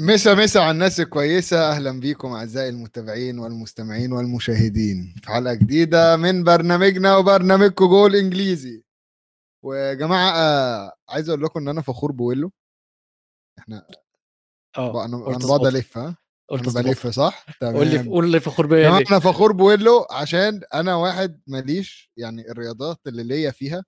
مسا مسا على الناس الكويسة. أهلا بيكم أعزائي المتابعين والمستمعين والمشاهدين في حلقة جديدة من برنامجنا وبرنامجكم جول إنجليزي. ويا جماعة آه عايز أقول لكم إن أنا فخور بويلو. إحنا آه أنا بقعد ألف ها؟ قلت بلف صح؟ قول لي قول لي فخور يا بيا أنا فخور بويلو عشان أنا واحد ماليش يعني الرياضات اللي ليا فيها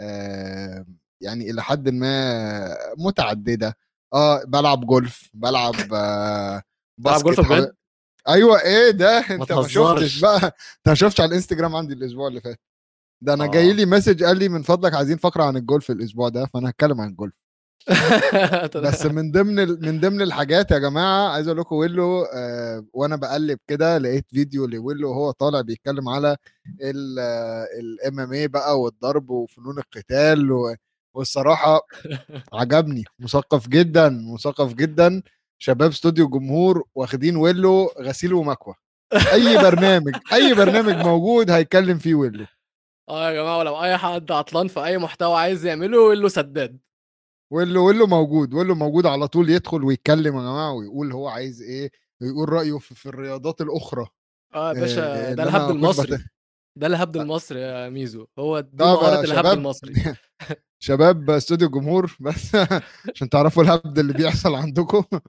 آه يعني إلى حد ما متعددة. آه بلعب جولف بلعب آه تلعب جولف. بجد أيوه إيه ده؟ أنت ما شفتش بقى أنت ما شفتش على الإنستجرام عندي الأسبوع اللي فات. ده أنا جاي آه. لي message قال لي من فضلك عايزين فقرة عن الجولف الأسبوع ده فأنا هتكلم عن الجولف. بس من ضمن ال... من ضمن الحاجات يا جماعة عايز أقول لكم ويلو آه وأنا بقلب كده لقيت فيديو لويلو وهو طالع بيتكلم على ال MMA بقى والضرب وفنون القتال و... والصراحة عجبني مثقف جدا مثقف جدا. شباب استوديو جمهور واخدين ويلو غسيل ومكوى أي برنامج أي برنامج موجود هيتكلم فيه ويلو. آه يا جماعة ولو أي حد عطلان في أي محتوى عايز يعمله له سداد. ويلو ويلو موجود ويلو موجود على طول يدخل ويتكلم يا جماعة ويقول هو عايز إيه ويقول رأيه في, الرياضات الأخرى. آه يا آه، باشا ده اللي الهبد المصري. ده الهبد المصري يا ميزو هو دي مهارة الهبد المصري. شباب استوديو جمهور بس عشان تعرفوا الهبد اللي بيحصل عندكم.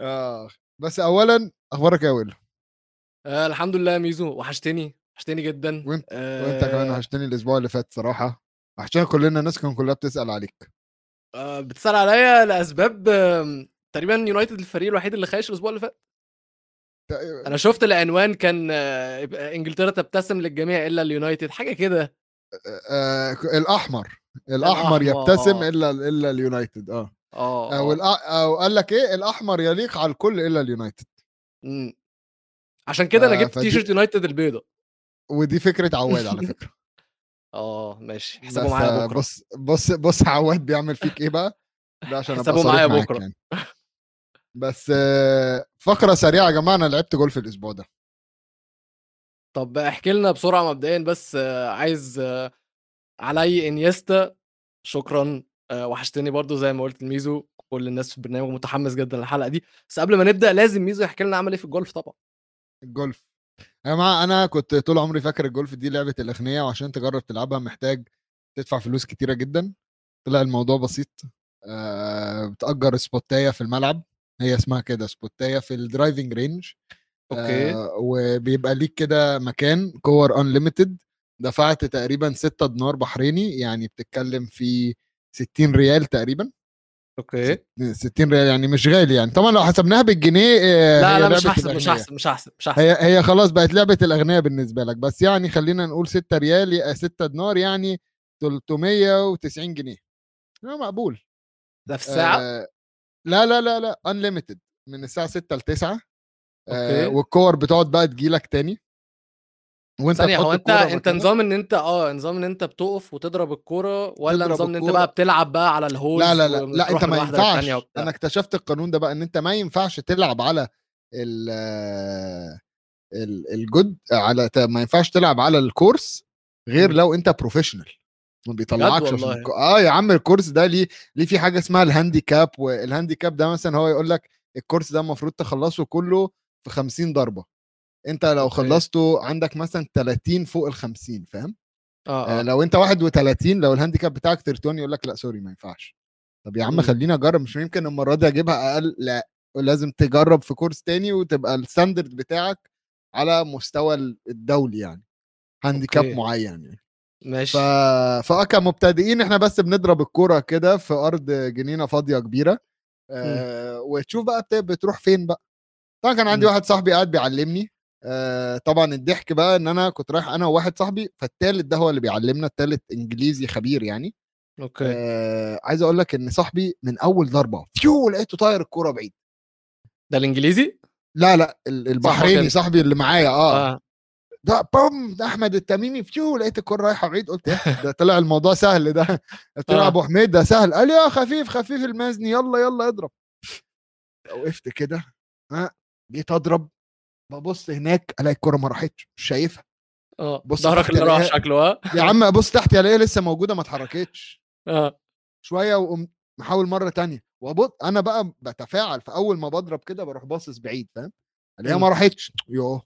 آه بس اولا أخبارك إيه يا ويلو؟ آه الحمد لله يا ميزو وحشتني وحشتني جدا. وإنت وإنت كمان آه وحشتني الأسبوع اللي فات صراحة. وحشتنا كلنا الناس كان كلها بتسأل عليك. آه بتسأل عليا لأسباب تقريبا يونايتد الفريق الوحيد اللي خايش الأسبوع اللي فات. أنا شفت العنوان كان آه، إنجلترا تبتسم للجميع إلا اليونايتد حاجة كده. آه الأحمر. الأحمر الأحمر. يبتسم آه إلا إلا اليونايتد آه. آه أو. أو قال لك إيه؟ الأحمر يليق على الكل إلا اليونايتد. مم. عشان كده أنا. جبت فدي shirt يونايتد البيضة. ودي فكرة عواد على فكرة. آه ماشي. حسابه معايا آه، بكرة. بص بص بص عواد بيعمل فيك إيه بقى؟ ده عشان حسابه معايا بكرة. يعني. بس فقرة سريعة يا جماعة أنا لعبت جولف الأسبوع ده. طب احكي لنا بسرعة مبدئيا بس عايز علي إنيستا شكرا وحشتني برضو زي ما قلت لميزو كل الناس في البرنامج متحمس جدا للحلقة دي. بس قبل ما نبدأ لازم ميزو يحكي لنا عمل إيه في الجولف طبعا. الجولف. يا جماعة أنا كنت طول عمري فاكر الجولف دي لعبة الأغنياء وعشان تجرب تلعبها محتاج تدفع فلوس كتيرة جدا. طلع الموضوع بسيط آه، بتأجر سبوتاية في الملعب. هي اسمها كده سبوتايه في ال driving range okay. آه، وبيبقى ليك كده مكان كور unlimited دفعت تقريبا 6 دينار بحريني يعني بتتكلم في 60 ريال تقريبا. okay. 60 ريال يعني مش غالي يعني. طبعا لو حسبناها بالجنيه آه، لا لا مش هحسب مش هحسب مش هحسب مش هحسب هي هي خلاص بقت لعبة الأغنياء بالنسبة لك. بس يعني خلينا نقول 6 ريال 6 دينار يعني 390 جنيه. آه، مقبول. ده في الساعة؟ آه لا لا لا لا unlimited من الساعة 6 ل 9 آه okay. والكور بتقعد بقى تجيلك تاني. وأنت ثانية تحط هو أنت أنت نظام إن أنت آه نظام إن أنت بتقف وتضرب الكورة ولا نظام إن أنت بقى بتلعب بقى على لا ال holes لا لا لا وتروح أنت ما ينفعش. أنا اكتشفت القانون ده بقى إن أنت ما ينفعش تلعب على ال ال- الجود على ما ينفعش تلعب على ال course غير. لو أنت professional ما بيطلعكش عشان. آه يا عم ال course ده ليه ليه في حاجة اسمها ال handicap وال handicap ده مثلا هو يقول لك ال course ده المفروض تخلصه كله في 50 ضربة. أنت لو خلصته عندك مثلا 30 فوق ال 50 فاهم؟ آه آه. آه لو أنت 31 لو ال handicap بتاعك 30 يقول لك لأ sorry ما ينفعش. طب يا عم مم. خليني أجرب مش يمكن المرة دي أجيبها أقل لأ لازم تجرب في course تاني وتبقى ال standard بتاعك على مستوى الدولي يعني. handicap okay. معين يعني. ماشي. فاه كمبتدئين إحنا بس بنضرب الكورة كده في أرض جنينة فاضية كبيرة. آه وتشوف بقى بت- بتروح فين بقى. طبعا كان عندي مم. واحد صاحبي قاعد بيعلمني. آه طبعا الضحك بقى إن أنا كنت رايح أنا وواحد صاحبي فالتالت ده هو اللي بيعلمنا التالت إنجليزي خبير يعني. okay. آه عايز أقول لك إن صاحبي من أول ضربة فيو لقيته طاير الكورة بعيد. ده الإنجليزي؟ لا لا البحريني صاحبي اللي معايا آه. آه. ده بوم ده أحمد التميمي فيو لقيت الكورة رايحة بعيد قلت ده طلع الموضوع سهل ده. قلت له يا آه. أبو حميد ده سهل. قال يا خفيف خفيف المزني يلا يلا اضرب. وقفت كده ها جيت أضرب ببص هناك ألاقي الكورة ما راحتش مش شايفها. آه بص ظهرك اللي راح ألاقيها شكله ها يا عم أبص تحت ألاقيها لسه موجودة ما اتحركتش. آه. شوية وقمت محاول مرة تانية. وأبص أنا بقى بتفاعل فاول ما بضرب كده بروح باصص بعيد فاهم؟ إمم. ما راحتش. يوه.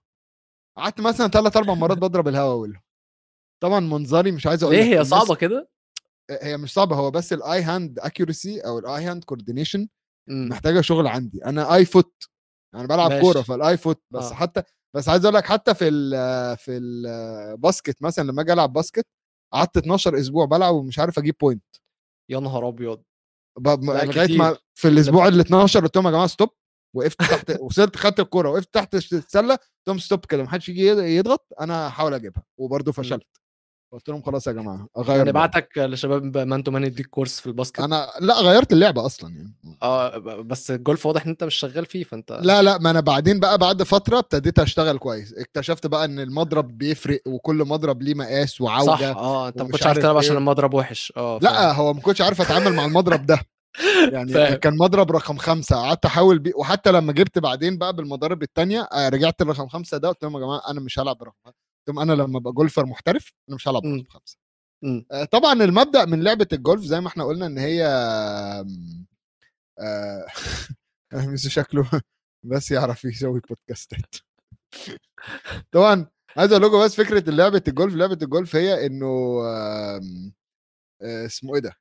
قعدت مثلا ثلاث أربع مرات بضرب الهوا أقول طبعا منظري مش عايز أقول ليه هي صعبة كده؟ هي مش صعبة هو بس ال eye hand accuracy أو ال eye hand coordination. محتاجة شغل عندي أنا eye foot أنا بلعب. كورة فالآي فوت بس آه. حتى بس عايز أقول لك حتى في ال في ال basket مثلا لما أجي ألعب basket قعدت 12 أسبوع بلعب ومش عارف أجيب point يا نهار لا لغاية ما. في الأسبوع ال 12 قلت لهم يا جماعة stop وقفت تحت وصلت خدت الكورة وقفت تحت السلة لهم stop كده محدش يجي يض- يضغط أنا هحاول أجيبها وبرضه فشلت. قلت لهم خلاص يا جماعة أغير اللعبة. نبعتك لشباب man to man يديك course في ال basket؟ أنا لأ غيرت اللعبة أصلا يعني. آه بس الجولف واضح إن أنت مش شغال فيه فأنت لا لا ما أنا بعدين بقى بعد فترة ابتديت أشتغل كويس. اكتشفت بقى إن المضرب بيفرق وكل مضرب ليه مقاس صح وعودة آه أنت ما كنتش عارف تلعب عشان إيه. المضرب وحش. آه لأ. هو ما كنتش عارف أتعامل مع المضرب ده. يعني فاهم. كان مضرب رقم خمسة. قعدت أحاول بيه. وحتى لما جبت بعدين بقى بالمضارب التانية آه، رجعت لرقم خمسة ده قلت لهم يا جماعة أنا مش هلعب برقم خمسة. قلت لهم أنا لما أبقى جولفر محترف أنا مش هلعب. برقم خمسة. مم. آه، طبعا المبدأ من لعبة الجولف زي ما إحنا قلنا إن هي آه، شكله بس يعرف يسوي بودكاستات. طبعا عايز أقول لكم بس فكرة لعبة الجولف. لعبة الجولف هي إنه آه، اسمه إيه ده؟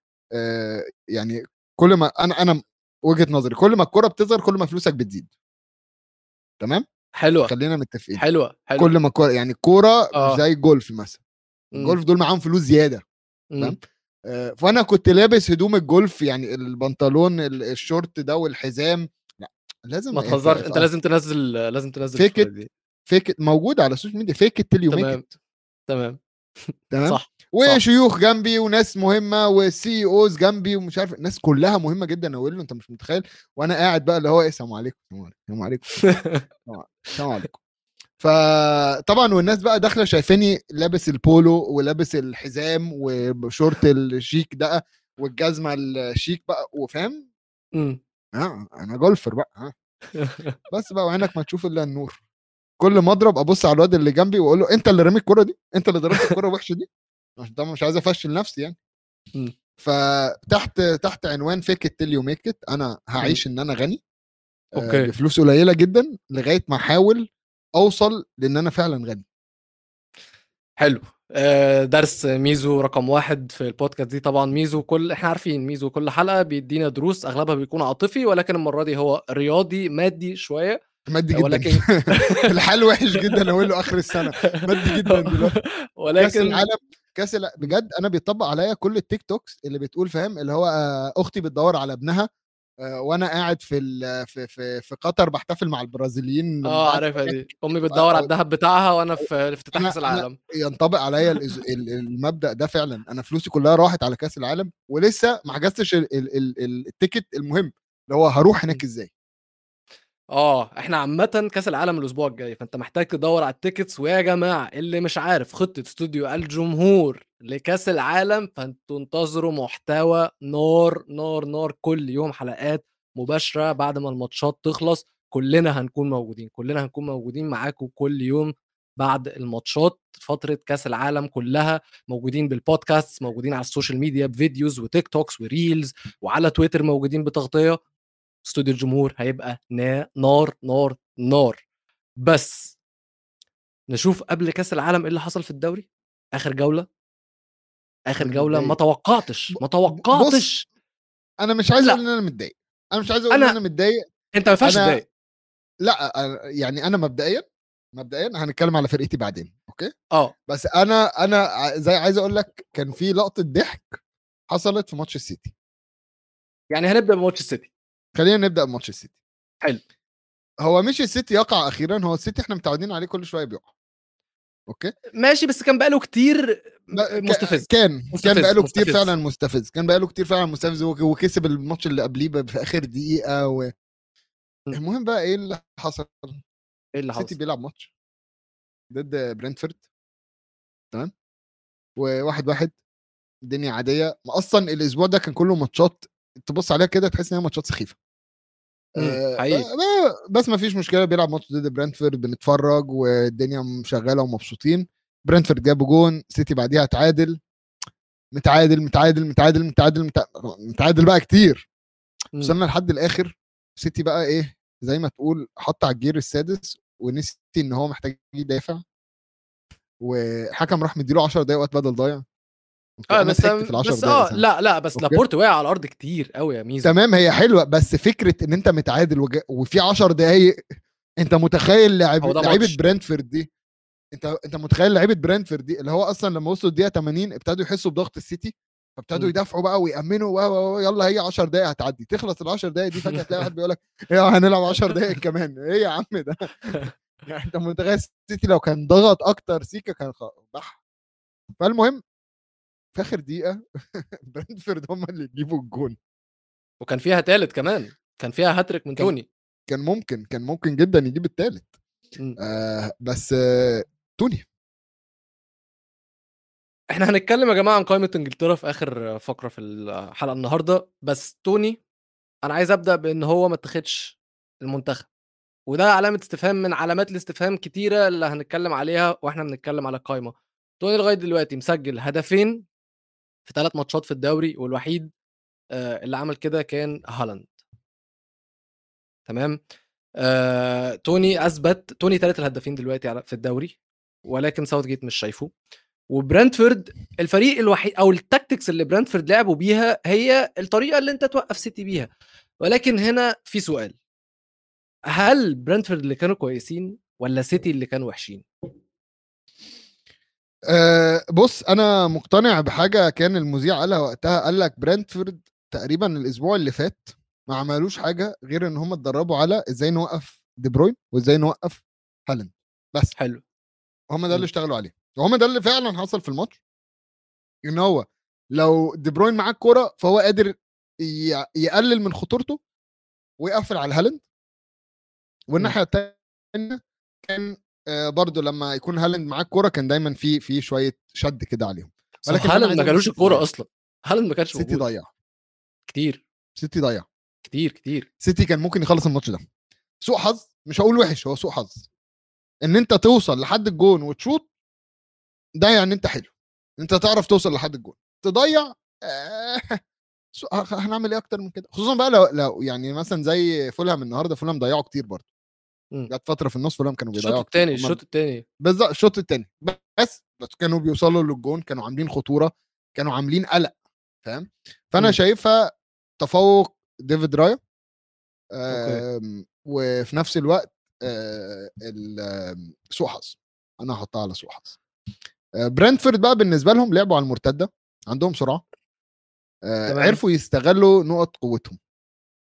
يعني كل ما أنا أنا وجهة نظري كل ما الكرة بتصغر كل ما فلوسك بتزيد. تمام؟ حلوة. خلينا متفقين. حلوة حلوة. كل ما الكوره يعني الكوره آه. زي الجولف مثلا. مم. الجولف دول معاهم فلوس زيادة. مم. فاهم؟ آه، فأنا كنت لابس هدوم الجولف يعني البنطلون ال- الشورت ده والحزام. لا لازم ما تهزرش أنت لازم تنزل لازم تنزل Fake الصورة دي. Fake موجود على السوشيال ميديا. Fake till you تمام تمام. تمام؟ صح. وشيوخ جنبي وناس مهمة و CEOs جنبي ومش عارف الناس كلها مهمة جدا أقول له أنت مش متخيل؟ وأنا قاعد بقى اللي هو إيه السلام عليكم السلام عليكم السلام عليكم فطبعا والناس بقى داخلة شايفاني لابس البولو ولابس الحزام وشورت الشيك ده والجزمة الشيك بقى وفاهم. آه أنا golfer بقى ها بس بقى وعينك ما تشوف إلا النور. كل ما أضرب أبص على الواد اللي جنبي وأقول له أنت اللي رميت الكوره دي؟ أنت اللي ضربت الكوره الوحشه دي؟ عشان طبعا مش عايز أفشل نفسي يعني. مم. فتحت تحت عنوان fake till you make أنا هعيش إن أنا غني آه، أوكي. بفلوس قليلة جدا لغاية ما أحاول أوصل لإن أنا فعلا غني. حلو. آه، درس ميزو رقم واحد في البودكاست دي طبعا ميزو كل إحنا عارفين ميزو كل حلقة بيدينا دروس أغلبها بيكون عاطفي ولكن المرة دي هو رياضي مادي شوية. مادي جدا. ولكن الحال وحش جدا أقول له آخر السنة. مادي جدا دلوقتي. كأس ولكن العالم كاس بجد أنا بيطبق عليا كل ال TikToks اللي بتقول فاهم؟ اللي هو آه، أختي بتدور على ابنها آه، وأنا قاعد في في في, في قطر بحتفل مع البرازيليين آه عارفها دي. أمي بتدور على الذهب بتاعها وأنا في في افتتاح كأس العالم. ينطبق عليا المبدأ ده فعلا. أنا فلوسي كلها راحت على كأس العالم ولسه ما حجزتش ال- ال- ال- ال- ticket المهم اللي هو هروح هناك إزاي. آه إحنا عامة كأس العالم الأسبوع الجاي فأنت محتاج تدور على ال tickets ويا جماعة اللي مش عارف خطة استوديو الجمهور لكأس العالم فأنتوا انتظروا محتوى نار نار نار كل يوم حلقات مباشرة بعد ما الماتشات تخلص كلنا هنكون موجودين كلنا هنكون موجودين معاكم كل يوم بعد الماتشات فترة كأس العالم كلها موجودين بالبودكاست موجودين على السوشيال ميديا ب videos و TikToks و reels وعلى تويتر موجودين بتغطية. استوديو الجمهور هيبقى نا- نار نار نار. بس نشوف قبل كأس العالم إيه اللي حصل في الدوري؟ آخر جولة؟ آخر جولة؟ ما. توقعتش ما توقعتش. أنا مش عايز. أقول إن أنا متضايق. أنا مش عايز أقول إن أنا متضايق. أنت ما ينفعش أنا- تضايق. لأ يعني أنا مبدئيا مبدئيا هنتكلم على فرقتي بعدين أوكي؟ آه. بس أنا أنا زي عايز أقول لك كان في لقطة ضحك حصلت في ماتش السيتي. يعني هنبدأ بماتش السيتي. خلينا نبدأ بماتش السيتي. حلو. هو مش السيتي يقع أخيرا هو السيتي إحنا متعودين عليه كل شوية بيقع. أوكي؟ ماشي بس كان بقاله كتير مستفز. كان مستفز، كان بقاله كتير مستفز. فعلا مستفز. كان بقاله كتير فعلا مستفز وك- وكسب الماتش اللي قبليه في آخر دقيقة و... المهم بقى إيه اللي حصل؟ إيه اللي السيتي حصل؟ بيلعب ماتش ضد برنتفورد تمام؟ وواحد واحد الدنيا عادية. ما أصلا الأسبوع ده كان كله ماتشات تبص عليها كده تحس إن هي ماتشات سخيفة. آه، حقيقي. ب- بس ما فيش مشكلة بيلعب ماتش ضد برنتفورد بنتفرج والدنيا شغالة ومبسوطين. برنتفورد جابوا جون سيتي بعديها تعادل متعادل متعادل متعادل متعادل متع- متعادل بقى كتير. إمم. وصلنا لحد الآخر. سيتي بقى إيه زي ما تقول حط على ال gear السادس ونسي إن هو محتاج يدافع. وحكم راح مديله 10 دقايق وقت بدل ضايع. آه أنا بس ضحكت في ال 10 بس آه ساعتها. لأ، لأ، بس. لابورت وقع على الأرض كتير أوي يا ميزو. تمام هي حلوة بس فكرة إن أنت متعادل وج... وفي 10 دقايق أنت متخيل لعيبة ماتش. برنتفورد دي أنت أنت متخيل لعيبة برنتفورد دي اللي هو أصلا لما وصلوا الدقيقة 80 ابتدوا يحسوا بضغط السيتي فابتدوا. يدافعوا بقى ويأمنوا و- و- يلا هي 10 دقائق هتعدي تخلص ال 10 دقائق دي فجأة تلاقي واحد بيقول لك إيه هنلعب 10 دقائق كمان إيه يا عم ده يعني أنت متخيل السيتي لو كان ضغط أكتر سيكا كان بح فالمهم في آخر دقيقة برنتفورد هم اللي يجيبوا الجون وكان فيها تالت كمان، كان فيها هاتريك من توني. كان ممكن كان ممكن جدا يجيب الثالث إمم. آه بس آه توني إحنا هنتكلم يا جماعة عن قائمة إنجلترا في آخر فقرة في الحلقة النهارده، بس توني أنا عايز أبدأ بإن هو ما اتاخدش المنتخب، وده علامة استفهام من علامات الاستفهام كتيرة اللي هنتكلم عليها وإحنا بنتكلم على القايمة. توني لغاية دلوقتي مسجل هدفين في 3 ماتشات في الدوري والوحيد آآ اللي عمل كده كان هالاند. تمام؟ آآ توني أثبت توني تالت الهدافين دلوقتي في الدوري، ولكن ساوثجيت مش شايفه. وبرنتفورد الفريق الوحيد أو ال tactics اللي برنتفورد لعبوا بيها هي الطريقة اللي أنت توقّف سيتي بيها، ولكن هنا في سؤال، هل برنتفورد اللي كانوا كويسين والّا سيتي اللي كانوا وحشين؟ آه بص أنا مقتنع بحاجة كان المذيع قالها وقتها قال لك برنتفورد تقريبا الأسبوع اللي فات ما عملوش حاجة غير إن هم اتدربوا على إزاي نوقف دي بروين وإزاي نوقف هالاند. بس. حلو. هم ده. اللي اشتغلوا عليه. وهم ده اللي فعلا حصل في الماتش إن هو لو دي بروين معاه الكورة فهو قادر يقلل من خطورته ويقفل على هالاند. والناحية الثانية كان آه، برضو لما يكون هالاند معاه الكوره كان دايما في في شوية شد كده عليهم. ولكن هالاند ما جالوش الكورة ضيع. أصلًا، هالاند ما كانش سيتي. ضيع. كتير، سيتي ضيع. كتير، كتير. سيتي كان ممكن يخلص الماتش ده. سوء حظ مش هقول وحش هو سوء حظ. إن أنت توصل لحد الجون وتشوط ده يعني أنت حلو. أنت تعرف توصل لحد الجون. تضيع آه هنعمل إيه أكتر من كده؟ خصوصا بقى لو, لو يعني مثلا زي فولهام النهارده فولهام ضيعوا كتير برضه. جت فترة في النص فولهام كانوا الشوط بيضيعوا التاني، هم- الشوط التاني. بالظبط الشوط الثاني بس بس كانوا بيوصلوا للجون كانوا عاملين خطورة كانوا عاملين قلق فاهم؟ فأنا مم. شايفها تفوق ديفيد رايا وفي نفس الوقت آه، سوء حظ أنا هحطها على سوء حظ آه، برنتفورد بقى بالنسبة لهم لعبوا على المرتدة عندهم سرعة آه،. عرفوا يستغلوا نقط قوتهم.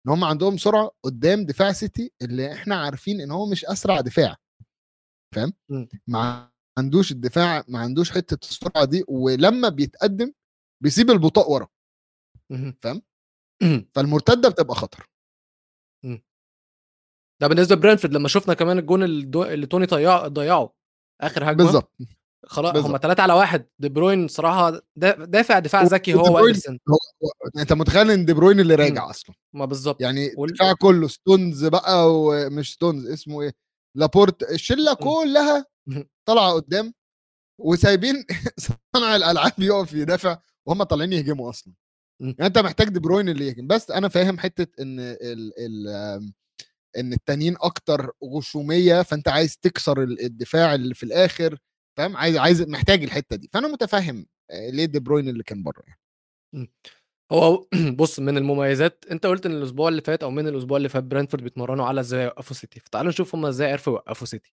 إن هم عندهم سرعة قدام دفاع سيتي اللي إحنا عارفين إن هو مش أسرع دفاع فاهم. ما عندوش الدفاع ما عندوش حتة السرعة دي ولما بيتقدم بيسيب البطاء ورا اهم. فاهم؟ اهم. فالمرتدة بتبقى خطر ده بالنسبة لبرنتفورد لمّا شُفنا كمان الجون اللي توني ضيّع ضيّعه آخر هجمة بالظبط خلا هم. 3 على 1 دي بروين صراحة دا دافع دفاع ذكي هو هو أنت متخيل إن دي بروين اللي راجع أصلا ما بالضبط. يعني وال الدفاع كله ستونز بقى ومش ستونز اسمه إيه لابورت الشلة إمم. كلها اهم. طالعة قدام وسايبين صانع الألعاب يقف يدافع وهم طالعين يهجموا أصلا إمم. يعني أنت محتاج دي بروين اللي يهجم بس أنا فاهم حتة إن ال ال إن التانيين أكتر غشومية فأنت عايز تكسر ال- الدفاع اللي في الآخر فاهم؟ عايز عايز محتاج الحتة دي. فأنا متفهم آه، ليه دي بروين اللي كان بره يعني. هو بُص من المميزات أنت قُلت إن الأسبوع اللي فات أو من الأسبوع اللي فات برنتفورد بيتمرنوا على إزاي يوقّفوا سيتي، فتعالوا نشوف هم إزاي عرفوا يوقّفوا سيتي.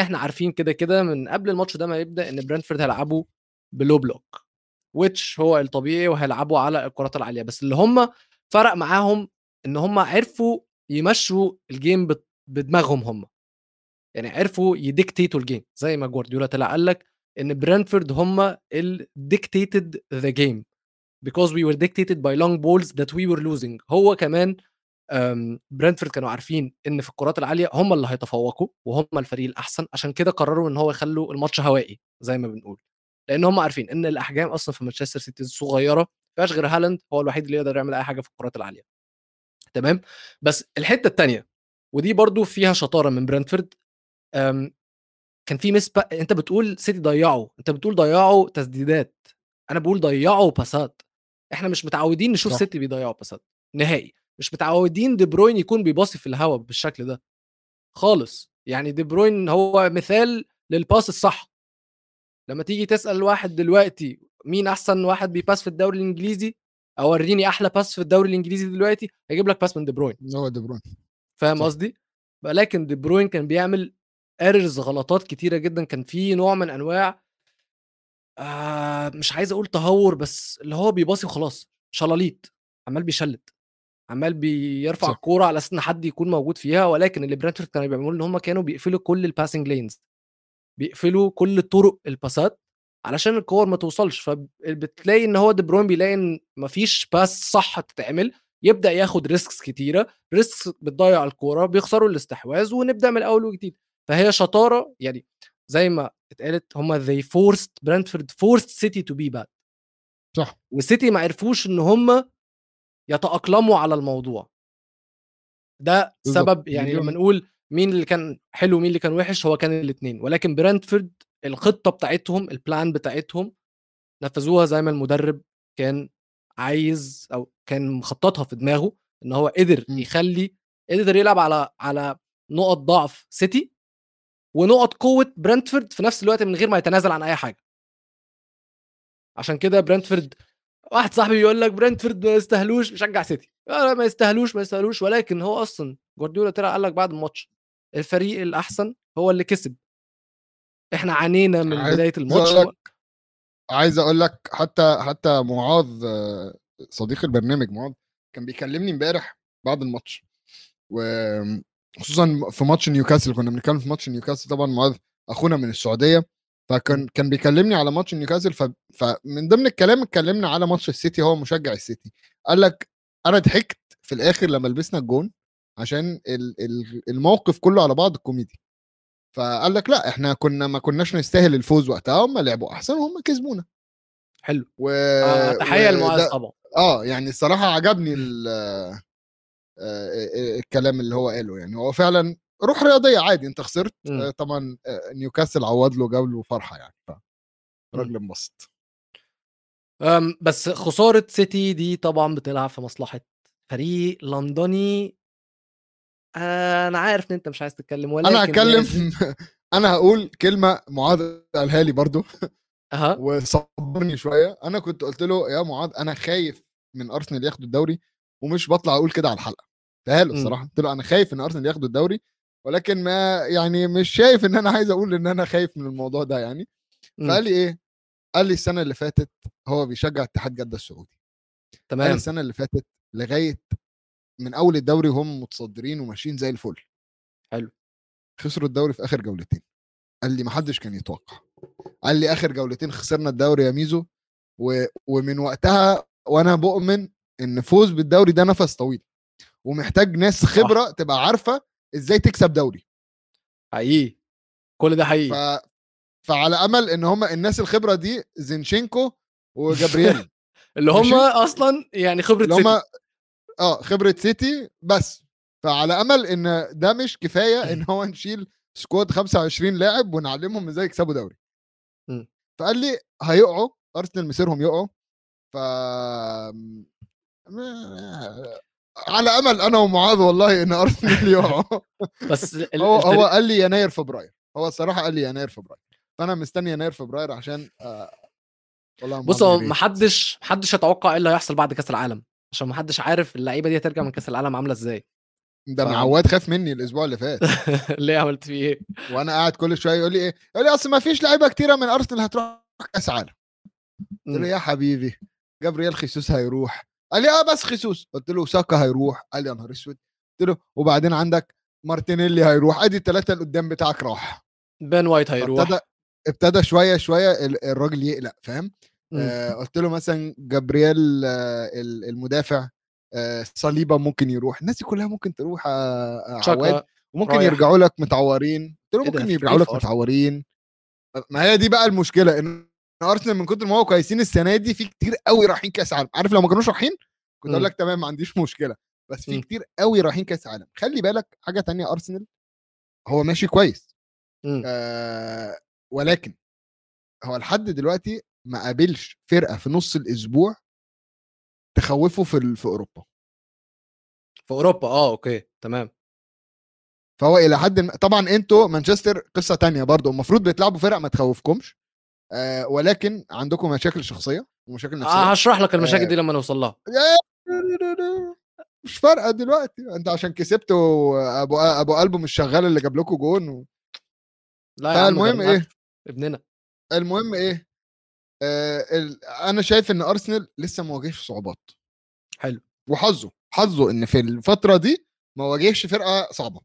إحنا عارفين كده، كده من قبل الماتش ده ما يبدأ إن برنتفورد هيلعبوا بlow block which هو الطبيعي وهيلعبوا على الكرات العالية، بس اللي هم فرق معاهم إن هم عرفوا يمشّوا بد بدماغهم هم. يعني عرفوا يdictateوا الgame زي ما جوارديولا طلع قال لك إن برنتفورد هم ال dictated the game because we were dictated by long balls that we were losing. هو كمان برنتفورد كانوا عارفين إن في الكرات العالية هم اللي هيتفوقوا وهم الفريق الأحسن، عشان كده قرروا إن هو يخلّوا الماتش هوائي زي ما بنقول. لإن هم عارفين إن الأحجام أصلًا في مانشستر سيتي صغيرة، ما فيهاش غير هالاند هو الوحيد اللي يقدر يعمل أي حاجة في الكرات العالية. تمام؟ بس الحتة التانية ودي برضه فيها شطارة من برنتفورد كان في pa أنت بتقول سيتي ضيّعوا، أنت بتقول ضيّعوا تسديدات، أنا باقول ضيّعوا باسات. إحنا مش متعودين نشوف صح. سيتي بيضيّعوا باسات نهائي. مش متعودين دي بروين يكون بيباصي في الهوا بالشكل ده خالص يعني دي بروين هو مثال للباس الصح لما تيجي تسأل واحد دلوقتي مين أحسن واحد بيباس في الدوري الإنجليزي أو وريني أحلى باس في الدوري الإنجليزي دلوقتي هيجيب لك باس من دي بروين هو دي بروين فاهم. قصدي ولكن دي بروين كان بيعمل errors غلطات كتيرة جدا كان في نوع من أنواع آه مش عايز أقول تهور بس اللي هو بيباصي وخلاص شلاليت عمال بيشلت عمال بيرفع. الكوره على أساس إن حد يكون موجود فيها ولكن اللي برانتفورد كانوا بيعملوه إن هم كانوا بيقفلوا كل ال passing lanes بيقفلوا كل طرق الباسات علشان الكور ما توصلش فبتلاقي إن هو دي بروين بيلاقي إن مفيش باس صح تتعمل يبدأ ياخد risks كتيرة risks بتضيع الكورة بيخسروا الاستحواذ ونبدأ من الأول وجديد فهي شطارة يعني زي ما اتقالت هم they forced برانتفورد forced سيتي to be bad صح وسيتي ما عرفوش إن هم يتأقلموا على الموضوع ده بالظبط. سبب يعني. لما نقول مين اللي كان حلو ومين اللي كان وحش هو كان الاثنين ولكن برانتفورد الخطة بتاعتهم ال plan بتاعتهم نفذوها زي ما المدرب كان عايز أو كان مخططها في دماغه إن هو قدر. يخلي قدر يلعب على على نقط ضعف سيتي ونقط قوة برنتفورد في نفس الوقت من غير ما يتنازل عن أي حاجة. عشان كده برنتفورد واحد صاحبي بيقول لك برنتفورد ما يستاهلوش بيشجع سيتي. لا ما يستاهلوش ما يستاهلوش ولكن هو أصلا جوارديولا طلع قال لك بعد الماتش الفريق الأحسن هو اللي كسب. إحنا عانينا من عايز بداية الماتش لك عايز أقول لك حتى حتى معاذ صديق البرنامج معاذ كان بيكلمني امبارح بعد الماتش وخصوصا في ماتش نيوكاسل كنا بنتكلم في ماتش نيوكاسل طبعا معاذ أخونا من السعودية فكان كان بيكلمني على ماتش نيوكاسل ف... فمن ضمن الكلام اتكلمنا على ماتش السيتي هو مشجع السيتي. قال لك أنا ضحكت في الآخر لما لبسنا الجون عشان ال- ال- الموقف كله على بعض كوميدي فقال لك لا إحنا كنا ما كناش نستاهل الفوز وقتها هم لعبوا أحسن وهم كسبونا. حلو. و... آه تحية و- لمعاذ طبعا. آه يعني الصراحة عجبني ال... آه، آه، الكلام اللي هو قاله يعني. هو فعلا روح رياضية عادي أنت خسرت مم. آه، طبعا آه، نيوكاسل عوض له جاب له فرحة يعني راجل انبسط. بس خسارة سيتي دي طبعا بتلعب في مصلحة فريق لندني. آه، أنا عارف إن أنت مش عايز تتكلم ولكن أنا هتكلم لازم- أنا هقول كلمة معاذ قالها لي برضو أها. وصبرني شوية. أنا كنت قلت له يا معاذ أنا خايف من أرسنال ياخدوا الدوري ومش بطلع أقول كده على الحلقة. قلتها له مم. الصراحة. قلت له أنا خايف إن أرسنال ياخدوا الدوري ولكن ما يعني مش شايف إن أنا عايز أقول إن أنا خايف من الموضوع ده يعني. مم. فقال لي إيه؟ قال لي السنة اللي فاتت هو بيشجع اتحاد جدة السعودي. قال تمام. السنة اللي فاتت لغاية من أول الدوري هم متصدرين وماشيين زي الفل. حلو. خسروا الدوري في آخر جولتين. قال لي ما حدش كان يتوقع. قال لي آخر جولتين خسرنا الدوري يا ميزو و... ومن وقتها وأنا بؤمن إن فوز بالدوري ده نفس طويل. ومحتاج ناس خبرة تبقى عارفة إزاي تكسب دوري. حقيقي. كل ده ف... حقيقي فعلى أمل إن هم الناس الخبرة دي زينشينكو وجابرييل. اللي هم. أصلا يعني خبرة اللي هم سيتي. آه خبرة سيتي بس. فعلى أمل إن ده مش كفاية إن هو نشيل squad 25 لاعب ونعلمهم إزاي يكسبوا دوري. م. فقال لي هيقعوا أرسنال مصيرهم يقعوا. ف على أمل أنا ومعاذ والله إن ارسنال يقعوا بس ال- هو هو قال لي يناير فبراير. هو الصراحة قال لي يناير فبراير. فأنا مستني يناير فبراير عشان آه، والله بص هو. محدش محدش يتوقع إيه اللي هيحصل بعد كأس العالم عشان محدش عارف اللعيبة دي هترجع من كأس العالم عاملة إزاي. ده ف- معواد خاف مني الأسبوع اللي فات. ليه عملت فيه إيه؟ وأنا قاعد كل شوية يقول لي إيه؟ يقول لي أصل ما فيش لعيبة كتيرة من أرسنال هتروح كأس عالم. قلت له مم. يا حبيبي جابرييل خيسوس هيروح. قال لي آه بس خيسوس. قلت له ساكا هيروح. قال لي يا نهار أسود. قلت له وبعدين عندك مارتينيلي هيروح. أدي الثلاثه اللي قدام بتاعك راح. بين وايت هيروح. ابتدى ابتدى شوية شوية ال- الراجل يقلق فاهم. آه قلت له مثلا جابرييل آه ال- المدافع آه صليبة ممكن يروح. الناس دي كلها ممكن تروح آه آه، عواد. وممكن رايح. يرجعوا لك متعورين. قلت له إيه؟ ممكن يرجعوا لك؟ متعورين. ما هي دي بقى المشكلة إن أرسنال من كتر ما هو كويسين السنة دي في كتير قوي رايحين كأس عالم. عارف لو ما كانوش رايحين كنت أقول. لك تمام ما عنديش مشكلة. بس في. كتير قوي رايحين كأس عالم. خلي بالك حاجة تانية أرسنال هو ماشي كويس. آه ولكن هو لحد دلوقتي ما قابلش فرقة في نص الأسبوع تخوفه في في أوروبا. في أوروبا؟ آه أوكي تمام. فهو إلى حد ما طبعا أنتوا مانشستر قصة تانية برضو المفروض بتلعبوا فرق ما تخوفكمش. آه ولكن عندكم مشاكل شخصية ومشاكل نفسية؟ آه هشرح لك المشاكل آه. دي لما نوصل لها. مش فارقة دلوقتي. انت عشان كسبتوا ابو أبو قلبه مش شغال اللي جاب لكم جون و... لا يا فالمهم غرناطو، إيه؟ ابننا. المهم إيه؟ آه ال... أنا شايف إن أرسنال لسه ما واجهش صعوبات. حلو. وحظه حظه إن في الفترة دي ما واجهش فرقة صعبة.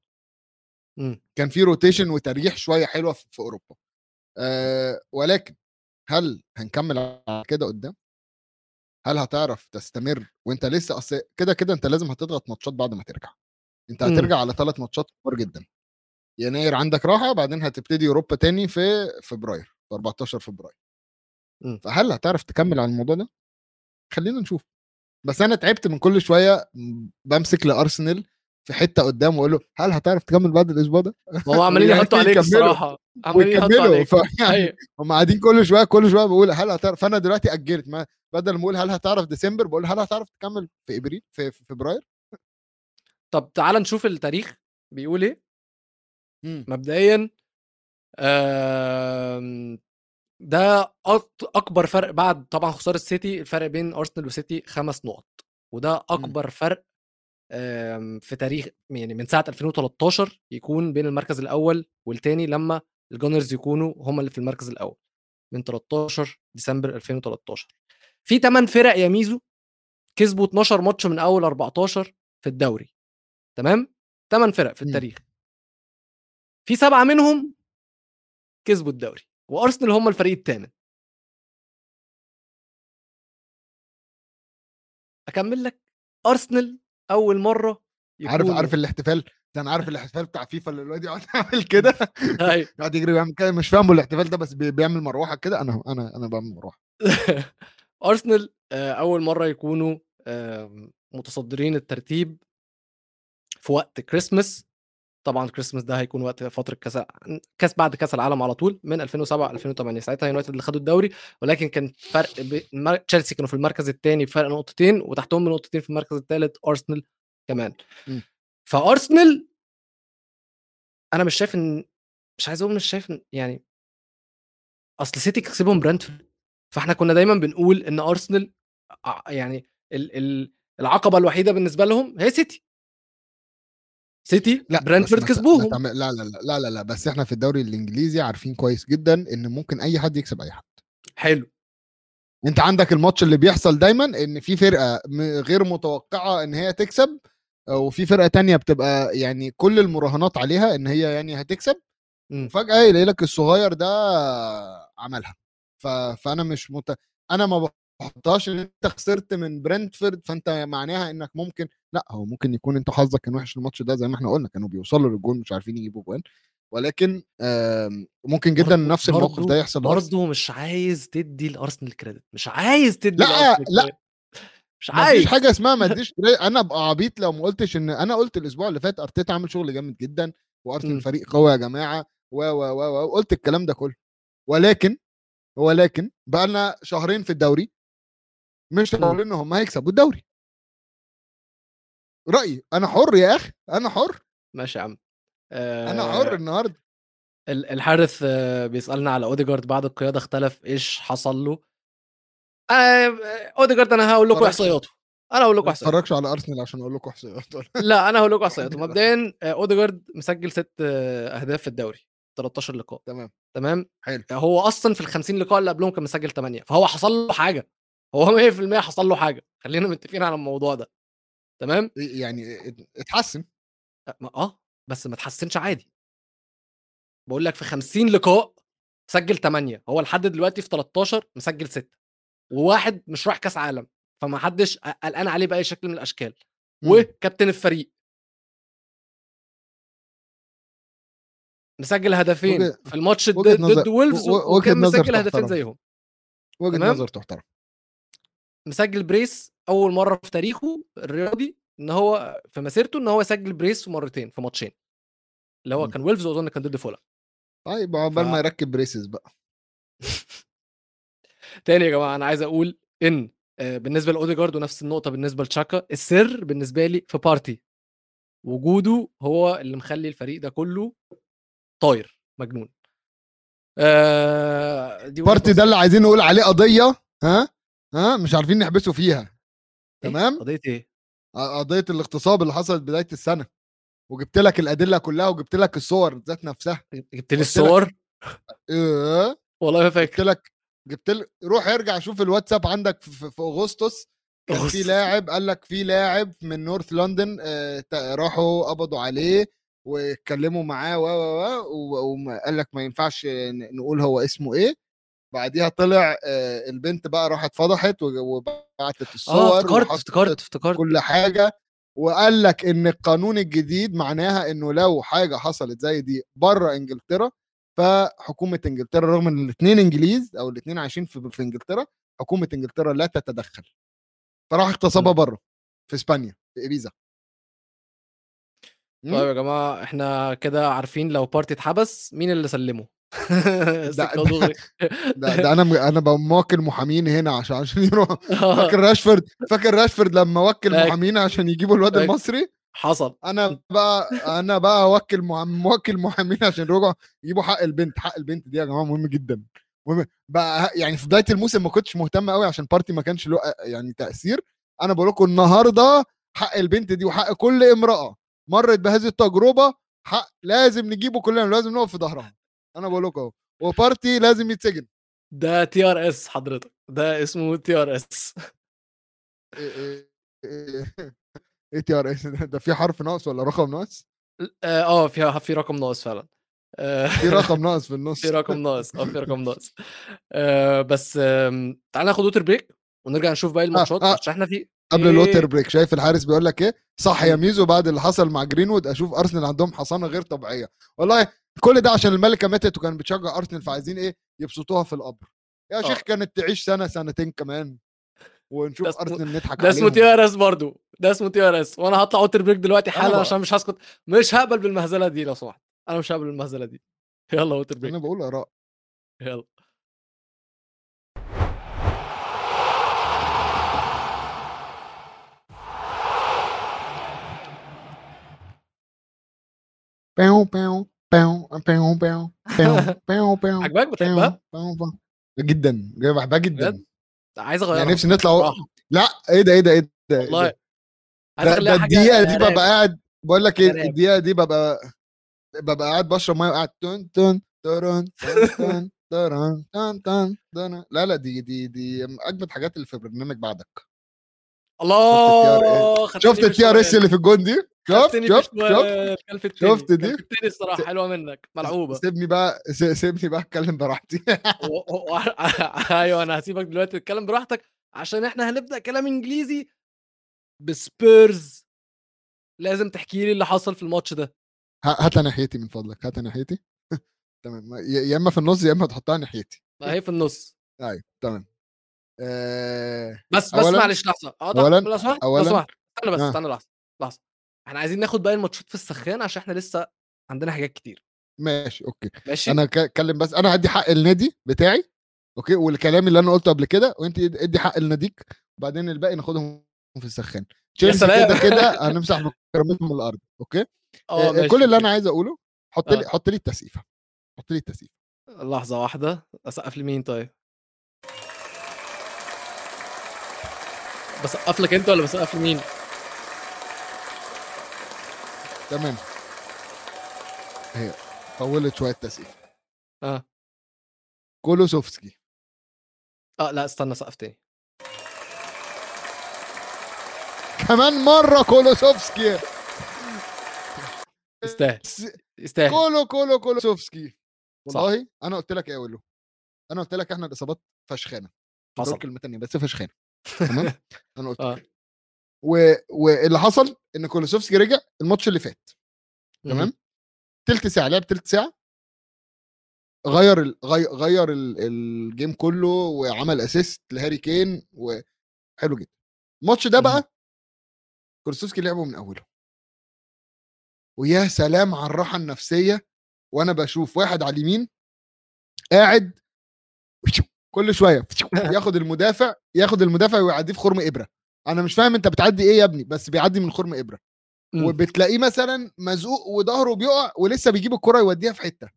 مم. كان في rotation وتريح شوية حلوة في في أوروبا. أه ولكن هل هنكمل على كده قدام؟ هل هتعرف تستمر وأنت لسه أصل كده كده أنت لازم هتضغط ماتشات بعد ما ترجع. أنت مم. هترجع على ثلاث ماتشات كبار جدا. يناير عندك راحة بعدين هتبتدي أوروبا تاني في فبراير في 14 فبراير. مم. فهل هتعرف تكمل على الموضوع ده؟ خلينا نشوف. بس أنا تعبت من كل شوية م- بمسك لأرسنال في حتة قدام واقول له هل هتعرف تكمل بعد الأسبوع ده؟ ما هو عمالين يعني يحطوا عليك. الصراحة. عمالين يحطوا عليك. فيعني أيوة. هم قاعدين كل شوية كل شوية بقول هل هتعرف؟ فأنا دلوقتي أجلت ما بدل ما أقول هل هتعرف ديسمبر؟ بقول هل هتعرف تكمل في إبريل في, فبراير؟ طب تعال نشوف التاريخ بيقول إيه. مبدئيا آم، ده أكبر فرق بعد طبعا خسارة السيتي الفرق بين أرسنال وسيتي خمس نقط. وده أكبر فرق آم، في تاريخ يعني من ساعة 2013 يكون بين المركز الأول والتاني لما الجونرز يكونوا هم اللي في المركز الأول من 13 ديسمبر 2013 في 8 فرق يا ميزو كسبوا 12 ماتش من أول 14 في الدوري تمام؟ 8 فرق في مم. التاريخ. في سبعة منهم كسبوا الدوري وأرسنال هم الفريق الثامن أكمل لك أرسنال أول مرة عارف يكونوا- عارف الاحتفال؟ ده أنا عارف الاحتفال بتاع فيفا اللي الواد يقعد يعمل كده. أيوة. يقعد يجري ويعمل كده مش فاهمه الاحتفال ده بس بي- بيعمل مروحة كده. أنا أنا أنا بعمل مروحة. أرسنال آه، أول مرة يكونوا متصدرين الترتيب في وقت كريسماس طبعا كريسماس ده هيكون وقت فترة كاس كاس بعد كاس العالم على طول من 2007 2008 ساعتها يونايتد اللي خدوا الدوري ولكن كان فرق ب... مر- تشيلسي كانوا في المركز الثاني بفرق نقطتين وتحتهم بنقطتين في المركز الثالث ارسنال كمان. م. فارسنال أنا مش شايف إن مش عايز أقول مش شايف إن... يعني أصل سيتي كسبهم برنتفورد فإحنا كنا دايما بنقول إن ارسنال يعني ال... ال... العقبة الوحيدة بالنسبة لهم هي سيتي سيتي لا برنتفورد كسبوهم. لا لا لا لا لا لا بس إحنا في الدوري الإنجليزي عارفين كويس جدا إن ممكن أي حد يكسب أي حد. حلو. أنت عندك الماتش اللي بيحصل دايما إن في فرقة غير متوقعة إن هي تكسب وفي فرقة تانية بتبقى يعني كل المراهنات عليها إن هي يعني هتكسب. وفجأة يلاقي لك الصغير ده عملها. ف... فأنا مش مت... أنا ما بحطهاش إن أنت خسرت من برنتفورد فأنت معناها إنك ممكن لا هو ممكن يكون أنت حظك كان وحش الماتش ده زي ما إحنا قلنا كانوا بيوصلوا للجون مش عارفين يجيبوا جوان ولكن ممكن جدا برضو- نفس الموقف ده يحصل. برضه مش عايز تدي لأرسنال كريدت مش عايز تدي لا، لا. مش عايز فيش حاجة اسمها ما اديش. أنا ابقى عبيط لو ما قلتش إن أنا قلت الأسبوع اللي فات أرتيتا عامل شغل جامد جدا. وأرسنال فريق قوي يا جماعة و و و و قلت الكلام ده كله ولكن ولكن بقى لنا شهرين في الدوري مش مم. هقول إن هم هيكسبوا الدوري رأيي. أنا حر يا أخي أنا حر. ماشي يا عم. أنا آه، حر النهارده. ال- الحارث آه، بيسألنا على أوديجارد بعد القيادة اختلف إيش حصل له. آه، آه، أوديجارد أنا هقول لكم. إحصائياته. أنا هقول لكم ما إحصائياته. اتفرجش على أرسنال عشان أقول لكم احصائيات لا أنا هقول لكم إحصائياته. مبدئيا آه، أوديجارد مسجل ست آه، أهداف في الدوري 13 لقاء. تمام. تمام؟ حلو. هو أصلا في ال 50 لقاء اللي قبلهم كان مسجل 8 فهو حصل له حاجة. هو 100% حصل له حاجة. خلينا متفقين على الموضوع ده. تمام؟ يعني ات- اتحسن. آه بس ما تحسنش عادي. بقول لك في 50 لقاء سجل 8 هو لحد دلوقتي في 13 مسجل 6 وواحد مش رايح كاس عالم فما حدش قلقان عليه بأي شكل من الأشكال. مم. وكابتن الفريق. مسجل هدفين وجه- في الماتش ضد نظر- وولفز وكان مسجل هدفين. زيهم. وجهة؟ نظر تحترم. مسجل brace أول مرة في تاريخه الرياضي إن هو في مسيرته إن هو يسجل brace في مرتين في ماتشين اللي هو مم. كان وولفز واظن كان ضد فيلا طيب عقبال ف- ما يركب braces بقى تاني يا جماعة أنا عايز أقول إن آه، بالنسبة لأوديجارد ونفس النقطة بالنسبة لتشاكا السر بالنسبة لي في بارتي وجوده هو اللي مخلّي الفريق ده كلّه طاير، مجنون. آآ دي بارتي ده. اللي عايزين نقول عليه قضية ها ها مش عارفين نحبسه فيها؟ تمام قضية إيه؟ ق- قضية الاغتصاب اللي حصلت بداية السنة وجبت لك الأدلة كلها وجبت لك الصور ذات نفسها جبت لي الصور؟ إيه والله ما جبت فاكر. لك جبت لك روح ارجع شوف الواتساب عندك في, في, أغسطس كان في. لاعب قال لك في لاعب من نورث لندن آه، راحوا قبضوا عليه واتكلموا معاه و و و وقال لك ما ينفعش نقول هو اسمه إيه بعديها طلع آه، البنت بقى راحت فضحت وبعتت آه الصور افتكرت، وحطت افتكرت، افتكرت. كل حاجة وقال لك إن القانون الجديد معناها إنه لو حاجة حصلت زي دي بره إنجلترا فحكومة إنجلترا رغم إن الاثنين إنجليز أو الاثنين عايشين في, في إنجلترا حكومة إنجلترا لا تتدخل فراح اغتصبها. بره في إسبانيا في ابيزا طيب يا جماعة إحنا كده عارفين لو بارتي اتحبس مين اللي سلّمه. ده ده. ده, أنا أنا بموكل محامين هنا عشان عشان يروح آه. فاكر راشفورد فاكر راشفورد لما وكل. محامين عشان يجيبوا الواد. المصري حصل. أنا بقى أنا بقى أوكل موكل محامين عشان يرجعوا يجيبوا حق البنت حق البنت دي يا جماعة مهم جدا مهم بقى يعني في بداية الموسم ما كنتش مهتم قوي عشان بارتي ما كانش له يعني تأثير أنا بقول لكم النهارده حق البنت دي وحق كل امرأة مرت بهذه التجربة حق لازم نجيبه كلنا لازم نقف في ظهرها أنا بقول لكم أهو وبارتي لازم يتسجن ده TRS حضرتك، ده اسمه TRS. إيه إيه إيه TRS ده في حرف ناقص ولا رقم ناقص؟ آه، آه فيها في رقم ناقص فعلًا. آآ في رقم ناقص في النص في رقم ناقص، آه في رقم ناقص. آآ بس تعالَ ناخد water break ونرجع نشوف باقي الماتشات آه. عشان إحنا في قبل إيه؟ ال water break شايف الحارس بيقول لك إيه صح يا. ميزو بعد اللي حصل مع جرينوود أشوف أرسنال عندهم حصانة غير طبيعية والله كل ده عشان الملكة ماتت وكانت بتشجع أرسنال فعايزين إيه؟ يبسطوها في القبر. يا آه. شيخ كانت تعيش سنة سنتين كمان. ونشوف أرسنال نضحك ده اسمه TRS برضه، ده اسمه TRS وأنا هاطلع water break دلوقتي حالًا عشان مش هاسكت، مش هاقبل بالمهزلة دي لو سمحت، أنا مش هاقبل بالمهزلة دي. يالّا water break أنا بقول آراء. يالّا. باو باو عاجباك بتحبها؟ جدا بحبها جدا؟ عايز أغيّرها يعني نفسي نطلع. لا إيه ده إيه ده إيه ده إيه؟ والله ده, الدقيقة دي. ببقى قاعد بقول لك إيه راب. الدقيقة دي ببقى ببقى قاعد بشرب مية وقاعد تن ترن تن تن ترن تن تن تن لا لا دي دي دي أجمد حاجات اللي في برنامج بعدك الله شفت ال TRS اللي في الجون دي شفت؟ شفت؟ شفت؟ شفت دي؟ كلفتني الصراحة حلوة منك. ملعوبة. سيبني بقى س- سيبني بقى أتكلم براحتي. أيوه أنا هسيبك دلوقتي تتكلم براحتك عشان إحنا هنبدأ كلام إنجليزي بسبيرز. لازم تحكي لي اللي حصل في الماتش ده. ه- هاتها ناحيتي من فضلك هاتها ناحيتي. تمام. يا إما في النص يا إما تحطها ناحيتي. ما هي في النص. أيوه تمام. آه، بس بس معلش لحظة. آه لو أولاً- سمحت استنى بس آه. استنى لحظة لحظة. إحنا عايزين ناخد باقي الماتشات في السخان عشان إحنا لسه عندنا حاجات كتير. ماشي okay. ماشي؟ أنا اتكلم بس أنا هدي حق النادي بتاعي okay والكلام اللي أنا قلته قبل كده وانت اد- ادي حق لناديك وبعدين الباقي ناخدهم في السخان. تشيلسي. كده كده هنمسح بكرامتهم من الأرض okay؟ آه، كل اللي. أنا عايز أقوله حط لي آه. حط لي التسقيفة. حط لي التسقيفة. لحظة واحدة. أسقف لمين طيب؟ بسقف لك أنت ولا بسقف لمين؟ تمام. هي طولت شوية تسقيفه آه. كولوسوفسكي. آه لا استنى سقف تاني. كمان مرة كولوسوفسكي. يستاهل. يستاهل. كولو كولو كولوسوفسكي. صح. والله أنا قلت لك إيه أقول له أنا قلت لك إحنا الإصابات فشخانة. حصل. كلمه تانية بس فشخانة. تمام؟ أنا قلت كده. و... واللي حصل إن كولوسوفسكي رجع الماتش اللي فات. تمام؟ تلت ساعة لعب تلت ساعة. غير ال... غير, ال... ال game كله وعمل assist لهاري كين وحلو جدا. الماتش ده. بقى كولوسيفسكي لعبه من أوله. ويا سلام على الراحة النفسية وأنا بشوف واحد على اليمين قاعد كل شوية ياخد المدافع ياخد المدافع ويعديه في خرم إبرة. أنا مش فاهم انت بتعدي إيه يا ابني بس بيعدي من خرم ابرة. إمم. وبتلاقيه مثلا مزقوق وظهره بيقع ولسه بيجيب الكرة يوديها في حتة.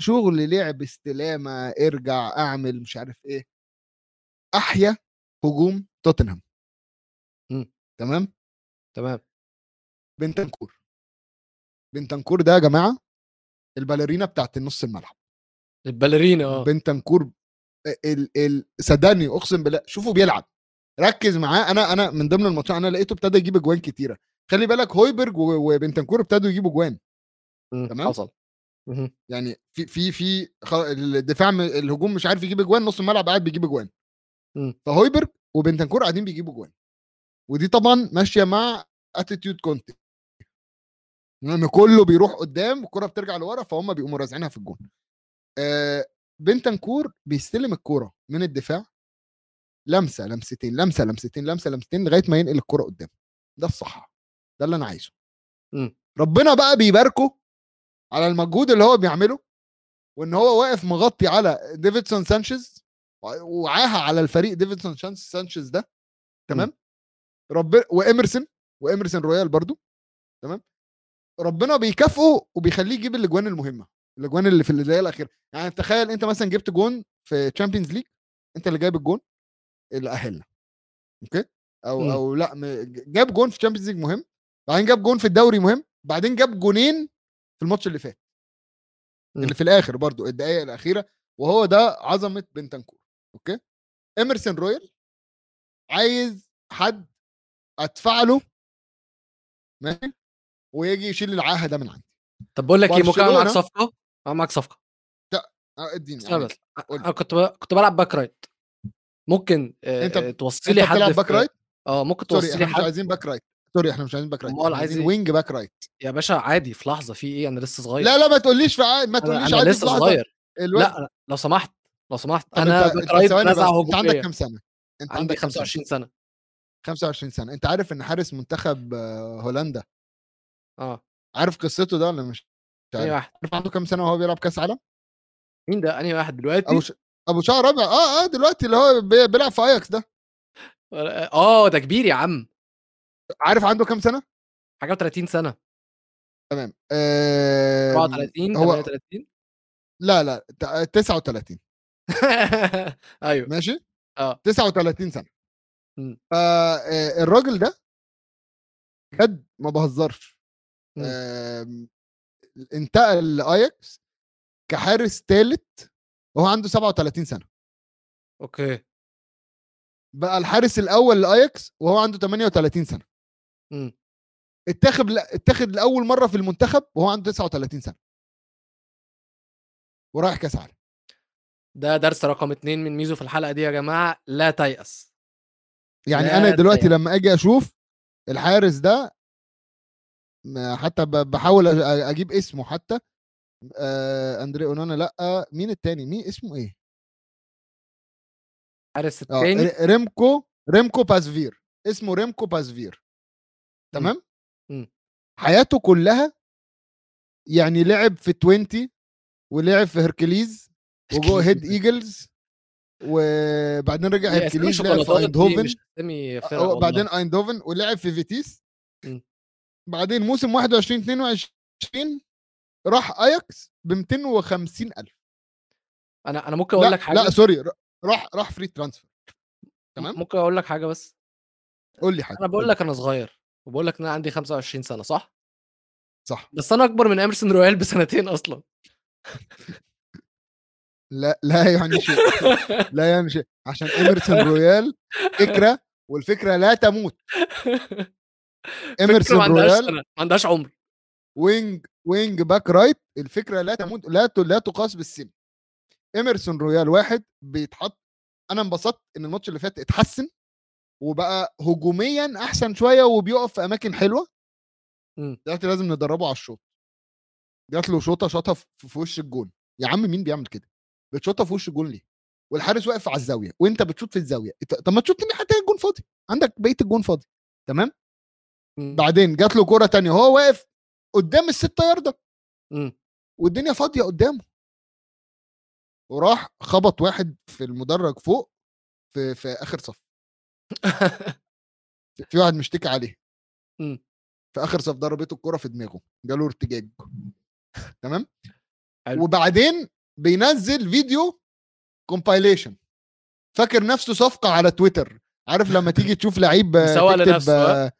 شغل لعب استلامة ارجع اعمل مش عارف إيه. احيا هجوم توتنهام. تمام؟ تمام. بنتنكور بنتنكور ده يا جماعة الباليرينا بتاعت النص الملعب. الباليرينا آه. بنتنكور ال ال صدقني اقسم بالله شوفوا بيلعب. ركز معاه. أنا أنا من ضمن الماتشات أنا لقيته ابتدى يجيب أجوان كتيرة. خلي بالك هويبرج وبنتنكور ابتدوا يجيبوا أجوان. إمم، تمام. حصل. يعني في في في الدفاع الهجوم مش عارف يجيب أجوان نص الملعب قاعد بيجيب أجوان. إمم. فهويبرج وبنتنكور قاعدين بيجيبوا أجوان. ودي طبعا ماشية مع attitude كونتي. ان كله بيروح قدام الكرة بترجع لورا فهم بيقوموا رازعينها في الجون. آه بنتنكور بيستلم الكوره من الدفاع. لمسة لمستين لمسة لمستين لمسة لمستين لغاية ما ينقل الكوره قدام ده الصح. ده اللي أنا عايزه. إمم. ربنا بقى بيباركه على المجهود اللي هو بيعمله وإن هو واقف مغطي على ديفيدسون سانشيز وعاهة على الفريق ديفيدسون سانشيز ده. تمام؟ رب واميرسون واميرسون رويال برضو. تمام؟ ربنا بيكافئه وبيخليه يجيب الأجوان المهمة الأجوان اللي في الدقيقه الأخيرة. يعني تخيل أنت مثلا جبت جون في Champions League أنت اللي جايب الجون. اللي اهلنا okay أو مم. أو لأ م- جاب جون في Champions League مهم بعدين جاب جون في الدوري مهم بعدين جاب جونين في الماتش اللي فات. اللي في الآخر برضو الدقائق الأخيرة وهو ده عظمة بنتنكور okay اميرسون رويال عايز حد أدفع له ماشي ويجي يشيل العاهة ده من عندي طب بقول لك إيه ممكن اعمل معاك صفقة معاك صفقة آه، اديني. أنا كنت. كنت بلعب back right ممكن آه، أنت- آه، توصي أنت لي حد بتلعب back right آه ممكن sorry توصي إحنا لي مش حد عايزين back right sorry إحنا مش عايزين back right عايز عايزين؟ wing back right يا باشا عادي في لحظة في إيه؟ أنا لسه صغير. لا لا ما تقوليش في عادي ما تقوليش أنا عادي لسه صغير. لا لو سمحت لو سمحت. أنا أنت back أنت right أنت عندك كام سنة؟ أنت عندك كام سنة؟ 25 سنة. 25 سنة. أنت عارف إن حارس منتخب آه، هولندا؟ آه. عارف قصته ده ولا مش عارف؟ واحد؟ عارف عنده كام سنة وهو بيلعب كأس عالم؟ مين ده؟ أنهي واحد دلوقتي؟ ابو ش... أبو شعر ابيض آه آه دلوقتي اللي هو بي- بيلعب في اياكس ده. آه ده كبير يا عم. عارف عنده كام سنة؟ حاجة 30 سنة. تمام. آه 34 هو 38 لا لا ت- 39 أيوه. ماشي؟ آه. 39 سنة. مم. فالراجل ده بجد ما بهزرش مم. آم، انتقل لاياكس كحارس ثالث وهو عنده 37 سنة. okay. بقى الحارس الأول لأياكس وهو عنده 38 سنة. مم. اتاخد اتاخد لأول مرة في المنتخب وهو عنده 39 سنة. ورايح كأس عالم. ده درس رقم اتنين من ميزو في الحلقة دي يا جماعة لا تيأس. يعني لا أنا دلوقتي تيأس. لما أجي أشوف الحارس ده حتى بحاول أجيب اسمه حتى آه اندري أونانا لأ مين التاني؟ مين اسمه إيه؟ حارس التاني ر- ريمكو ريمكو بازفير. اسمه ريمكو بازفير. تمام؟ مم. حياته كلها يعني لعب في 20 ولعب في هركليز و Go Ahead Eagles وبعدين رجع هركليز لعب في أيندهوفن. والله. بعدين أيندهوفن ولعب في فيتيس. مم. بعدين موسم 21 22 راح اياكس ب 250 ألف. أنا أنا ممكن أقول لك حاجة؟ لا sorry راح راح free transfer تمام؟ ممكن أقول لك حاجة بس؟ قول لي حاجة أنا بقول. لك أنا صغير وبقول لك إن أنا عندي 25 سنة صح؟ صح. بس أنا أكبر من أميرسون رويال بسنتين أصلا. لا لا يعني شيء لا يعني شيء عشان ايمرسون رويال فكرة والفكرة لا تموت. عندهاش رويال ما عندهاش عمر. wing wing back right الفكرة لا تموت لا لا تقاس بالسن. ايمرسون رويال واحد بيتحط أنا انبسطت إن الماتش اللي فات اتحسن وبقى هجوميا أحسن شوية وبيقف في أماكن حلوة. دلوقتي لازم ندربه على الشوط. جات له شوطة شاطها في وش الجون. يا عم مين بيعمل كده؟ بتشوطها في وش الجون ليه؟ والحارس واقف على الزاوية وأنت بتشوط في الزاوية. طب ما تشوط حتى الجون فاضي. عندك بقية الجون فاضي. تمام؟ مم. بعدين جات له كوره تانية هو واقف قدام الستة ياردة مم. والدنيا فاضية قدامه وراح خبط واحد في المدرج فوق في في آخر صف في واحد مشتكي عليه مم. في آخر صف ضربته الكرة في دماغه جاله ارتجاج تمام. وبعدين بينزل فيديو compilation فاكر نفسه صفقة على تويتر عارف لما تيجي تشوف لعيب تكتب؟ آه،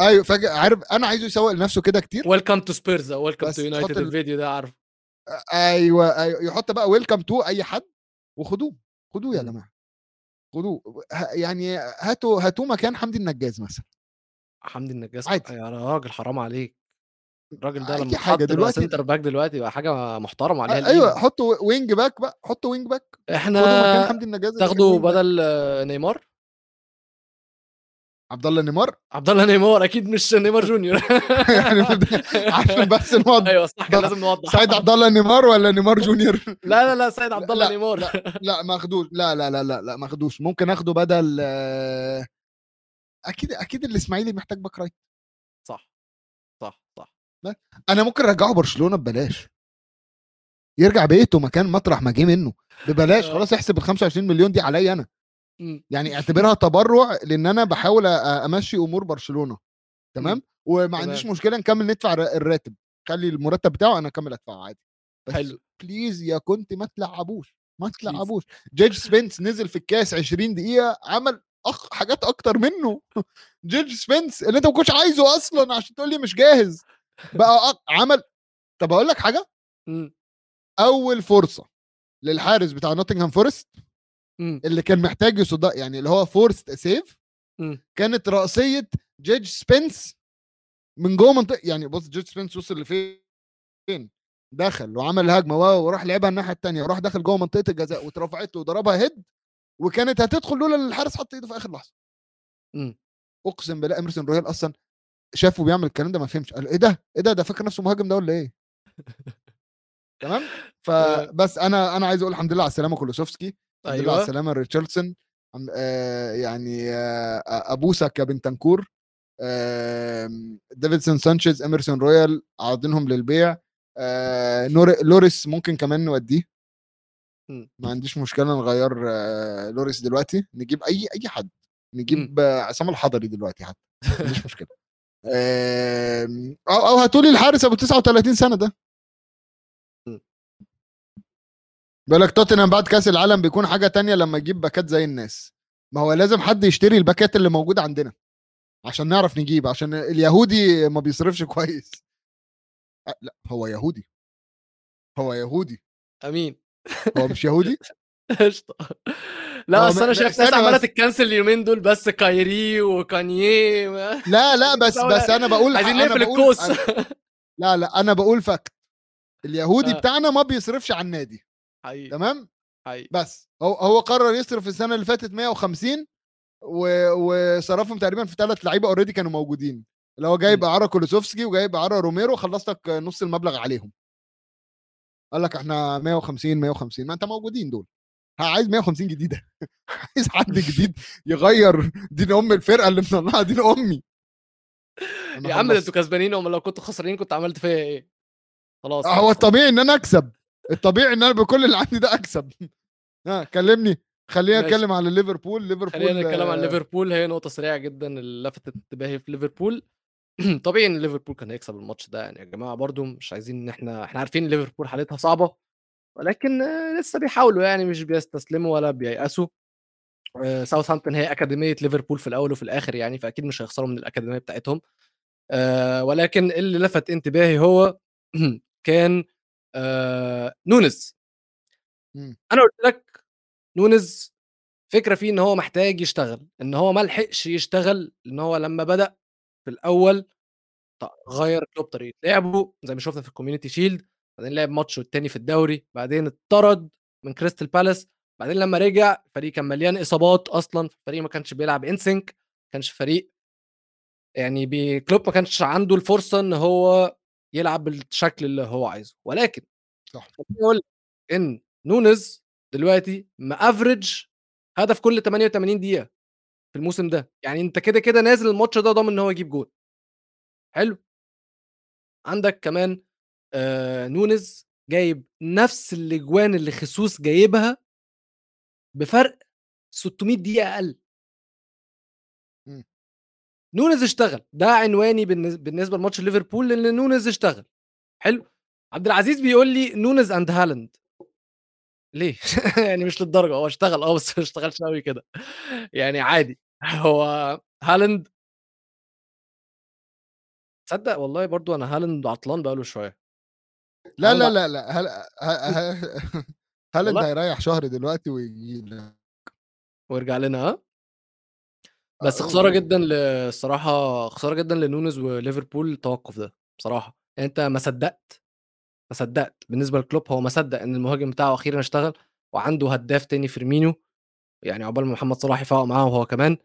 أيوه فاكر عارف أنا عايزه يسوق لنفسه كده كتير welcome to Spurs أو welcome to United ال- الفيديو ده عارف أيوه أيوه يحط بقى welcome to أي حد وخدوه خدوه يا. جماعة خدوه يعني هاتوا هاتوه مكان حمدي النجاز مثلا حمدي النجاز عادي. يا راجل حرام عليك الراجل ده لما يبقى دلوقتي- centre back دلوقتي يبقى حاجة محترمة عليها أيوه القيمة. حطوا wing back بقى حطوا wing back إحنا النجاز back. بدل نيمار عبد الله نيمار؟ عبد الله نيمار أكيد مش نيمار جونيور. يعني عشان بس نوضح أيوه صح لازم نوضح. سعيد عبد الله نيمار ولا نيمار جونيور؟ لا لا لا سيد عبد الله لا، نيمار. لا ما أخدوش. لا لا لا لا لا ما أخدوش. ممكن أخده بدل أكيد أكيد الإسماعيلي محتاج back right. صح صح صح. أنا ممكن أرجعه برشلونة ببلاش. يرجع بيته مكان مطرح ما جه منه. ببلاش آه. خلاص احسب ال 25 مليون دي عليا أنا. يعني اعتبرها تبرع لأن أنا بحاول أمشي أمور برشلونة تمام مم. وما عنديش. مشكلة نكمل ندفع الر- الراتب خلي المرتب بتاعه أنا أكمل أدفعه عادي بس حلو. please يا كونتي ما تلعبوش ما. تلعبوش جيج سبنس نزل في الكاس 20 دقيقة عمل أخ حاجات أكتر منه جيج سبنس اللي أنت ما كنتش عايزه أصلا عشان تقول لي مش جاهز بقى أق- عمل طب أقول لك حاجة مم. أول فرصة للحارس بتاع نوتنغهام فورست اللي كان محتاج يصد يعني اللي هو فورست save. كانت رأسية جيج سبنس من جوه منطقة يعني بص جيج سبنس وصل لفين؟ دخل وعمل الهجمة واو وراح لعبها الناحية التانية وراح دخل جوه منطقة الجزاء واترفعت له وضربها head وكانت هتدخل لولا الحارس حط ايده في آخر لحظة. مم. أقسم بالله اميرسون رويال أصلا شافه بيعمل الكلام ده ما فهمش قال إيه ده؟ إيه ده؟ ده فاكر نفسه مهاجم ده ولا إيه؟ تمام؟ فبس أنا أنا عايز أقول الحمد لله على السلامة كولوسيفسكي. لله على أيوه السلامه ريتشاردسون آه يعني آه ابوسك يا بنتنكور آه ديفيدسون سانشيز اميرسون رويال عارضينهم للبيع آه لوريس ممكن كمان نوديه. مم. ما عنديش مشكلة نغير آه لوريس دلوقتي نجيب أي أي حد نجيب آه، عصام الحضري دلوقتي حتى ما عنديش مشكلة. آم، أو أو هاتوا لي الحارس أبو 39 سنة ده. بيقول لك توتنهام بعد كاس العالم بيكون حاجة تانية لما يجيب باكات زي الناس. ما هو لازم حد يشتري الباكات اللي موجودة عندنا عشان نعرف نجيب عشان اليهودي ما بيصرفش كويس. لا هو يهودي. هو يهودي. أمين. هو مش يهودي؟ قشطة. لا اصل أنا شايف ناس عمالة. تتكنسل اليومين دول بس كايري وكانيه ما- لا لا بس بس أنا بقول عايزين نقفل الكوس لا لا أنا بقول fact اليهودي آه. بتاعنا ما بيصرفش على النادي. حقيقي تمام؟ حقيقي. بس هو هو قرر يصرف السنة اللي فاتت 150 و... وصرفهم تقريبا في ثلاث لعيبة already كانوا موجودين اللي هو جايب. اعاره كولوسيفسكي وجايب اعاره روميرو خلصتك نص المبلغ عليهم. قال لك إحنا 150 150 ما أنت موجودين دول. عايز 150 جديدة. عايز حد جديد يغير دين أم الفرقة اللي مطلعها دين أمي. يا عم. أنتوا كسبانين أمال لو كنتوا خسرانين كنت عملت فيا إيه؟ خلاص هو. الطبيعي إن أنا أكسب. الطبيعي إن أنا بكل اللي عندي ده أكسب. ها كلمني خلينا. نتكلم على ليفربول. ليفربول خلينا نتكلم عن آه، ليفربول هي نقطة سريعة جدا اللي لفتت انتباهي في ليفربول. طبيعي إن ليفربول كان هيكسب الماتش ده يعني يا جماعة برضو مش عايزين إن إحنا إحنا عارفين ليفربول حالتها صعبة ولكن آه، لسه بيحاولوا يعني مش بيستسلموا ولا بييأسوا. آه، ساوثهامبتون هي أكاديمية ليفربول في الأول وفي الآخر يعني فأكيد مش هيخسروا من الأكاديمية بتاعتهم. آه، ولكن اللي لفت انتباهي هو كان آه، نونز مم. أنا قلت لك نونز فكرة فيه إن هو محتاج يشتغل إن هو ما لحقش يشتغل إن هو لما بدأ في الأول غير كلوب طريقه لعبه زي ما شفنا في ال Community Shield بعدين لعب ماتش والتاني في الدوري بعدين اتطرد من كريستال بالاس بعدين لما رجع الفريق كان مليان إصابات أصلا الفريق ما كانش بيلعب in sync ما كانش فريق يعني بي كلوب ما كانش عنده الفرصة إن هو يلعب بالشكل اللي هو عايزه ولكن صح. لك إن نونز دلوقتي مأفريج هدف كل 88 دقيقة في الموسم ده يعني أنت كده كده نازل الماتش ده ضامن إن هو يجيب جول حلو عندك كمان آه نونز جايب نفس الأجوان اللي خصوص جايبها بفرق 600 دقيقة أقل. نونز اشتغل. ده عنواني بالنس- بالنسبة لماتش ليفربول لأن نونز اشتغل. حلو. عبد العزيز بيقول لي نونز and هالاند. ليه؟ يعني مش للدرجة. هو اشتغل آه بس ما اشتغلش قوي كده. يعني عادي. هو هالاند تصدق؟ والله برضو أنا هالاند عطلان بقاله شوية. لا لا لا لا. هل هالاند هيريح شهر دلوقتي ويجي. ويرجع لنا ها بس آه، خسارة. جدا الصراحة خسارة جدا لنونز وليفربول التوقف ده بصراحة يعني أنت ما صدقت ما صدقت بالنسبة لكلوب هو ما صدق إن المهاجم بتاعه أخيرا اشتغل وعنده هداف تاني فيرمينيو يعني عقبال محمد صلاح يفوق معاه وهو كمان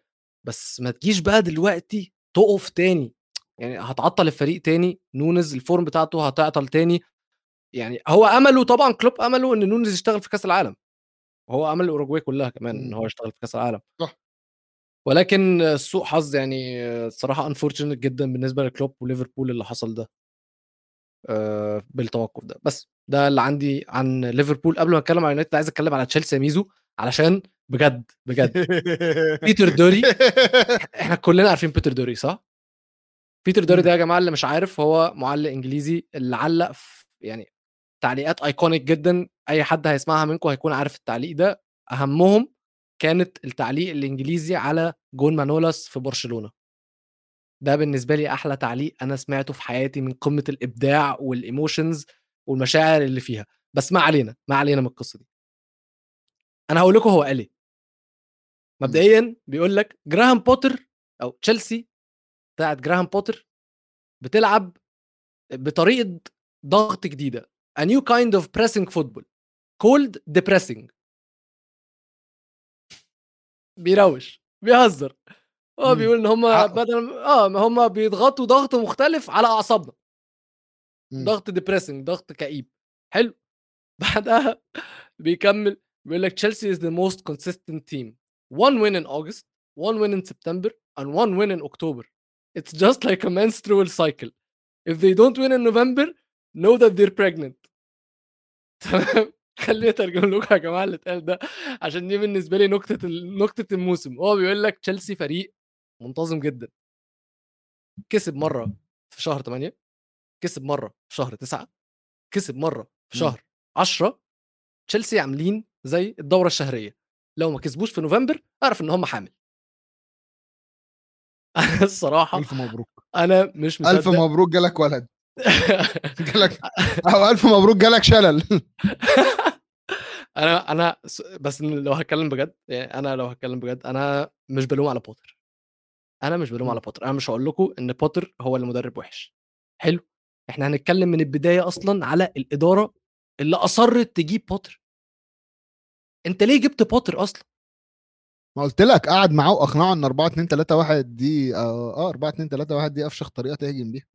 بس ما تجيش بقى دلوقتي تقف تاني يعني هتعطل الفريق تاني نونز ال form بتاعته هتعطل تاني يعني هو أمله طبعا كلوب أمله إن نونز يشتغل في كأس العالم وهو أمل الاوروجواي كلها كمان إن إمم. هو يشتغل في كأس العالم صح. ولكن سوء حظ يعني الصراحة unfortunate جدا بالنسبة لكلوب وليفربول اللي حصل ده. آه، بالتوقف ده. بس ده اللي عندي عن ليفربول. قبل ما أتكلم عن يونايتد عايز أتكلم على تشيلسي ميزو علشان بجد بجد. بيتر دروري إحنا كلنا عارفين بيتر دروري صح؟ بيتر دروري. ده يا جماعة اللي مش عارف هو معلق إنجليزي اللي علق في يعني تعليقات iconic جدا. أي حد هيسمعها منكم هيكون عارف التعليق ده. أهمهم كانت التعليق الإنجليزي على جون مانولاس في برشلونة. ده بالنسبة لي أحلى تعليق أنا سمعته في حياتي من قمة الإبداع وال emotions والمشاعر اللي فيها. بس ما علينا ما علينا من القصة دي. أنا هقول لكم هو قال إيه. مبدئيا بيقول لك جراهام بوتر أو تشيلسي بتاعت جراهام بوتر بتلعب بطريقة ضغط جديدة. A new kind of pressing football. Called depressing. بيروش بيهزر. آه بيقول إن هم بدل آه ما هم بيضغطوا ضغط مختلف على أعصابنا. امم. ضغط depressing ضغط كئيب. حلو. بعدها بيكمل بيقول لك Chelsea is the most consistent team 1 win in August 1 win in September and 1 win in October it's just like a menstrual cycle if they don't win in November know that they are pregnant تمام؟ خليني أترجم لكم يا جماعة اللي اتقال ده عشان دي بالنسبة لي ال- نكته الموسم. هو بيقول لك تشيلسي فريق منتظم جدا. كسب مرة في شهر 8 كسب مرة في شهر 9 كسب مرة في. شهر 10 تشيلسي عاملين زي الدورة الشهرية. لو ما كسبوش في نوفمبر أعرف إن هم حامل. أنا الصراحة ألف مبروك. أنا مش مصدق ألف مبروك جالك ولد. جالك أو ألف مبروك جالك شلل. أنا أنا بس لو هتكلم بجد يعني أنا لو هتكلم بجد أنا مش بلوم على بوتر. أنا مش بلوم. على بوتر. أنا مش هقول لكم إن بوتر هو اللي مدرب وحش. حلو. إحنا هنتكلم من البداية أصلا على الإدارة اللي أصرت تجيب بوتر. أنت ليه جبت بوتر أصلا؟ ما قلت لك قعد معاه وأقنعه إن 4 2 3 1 دي آه 4 2 3 1 دي افشخ طريقه تهجم بيها.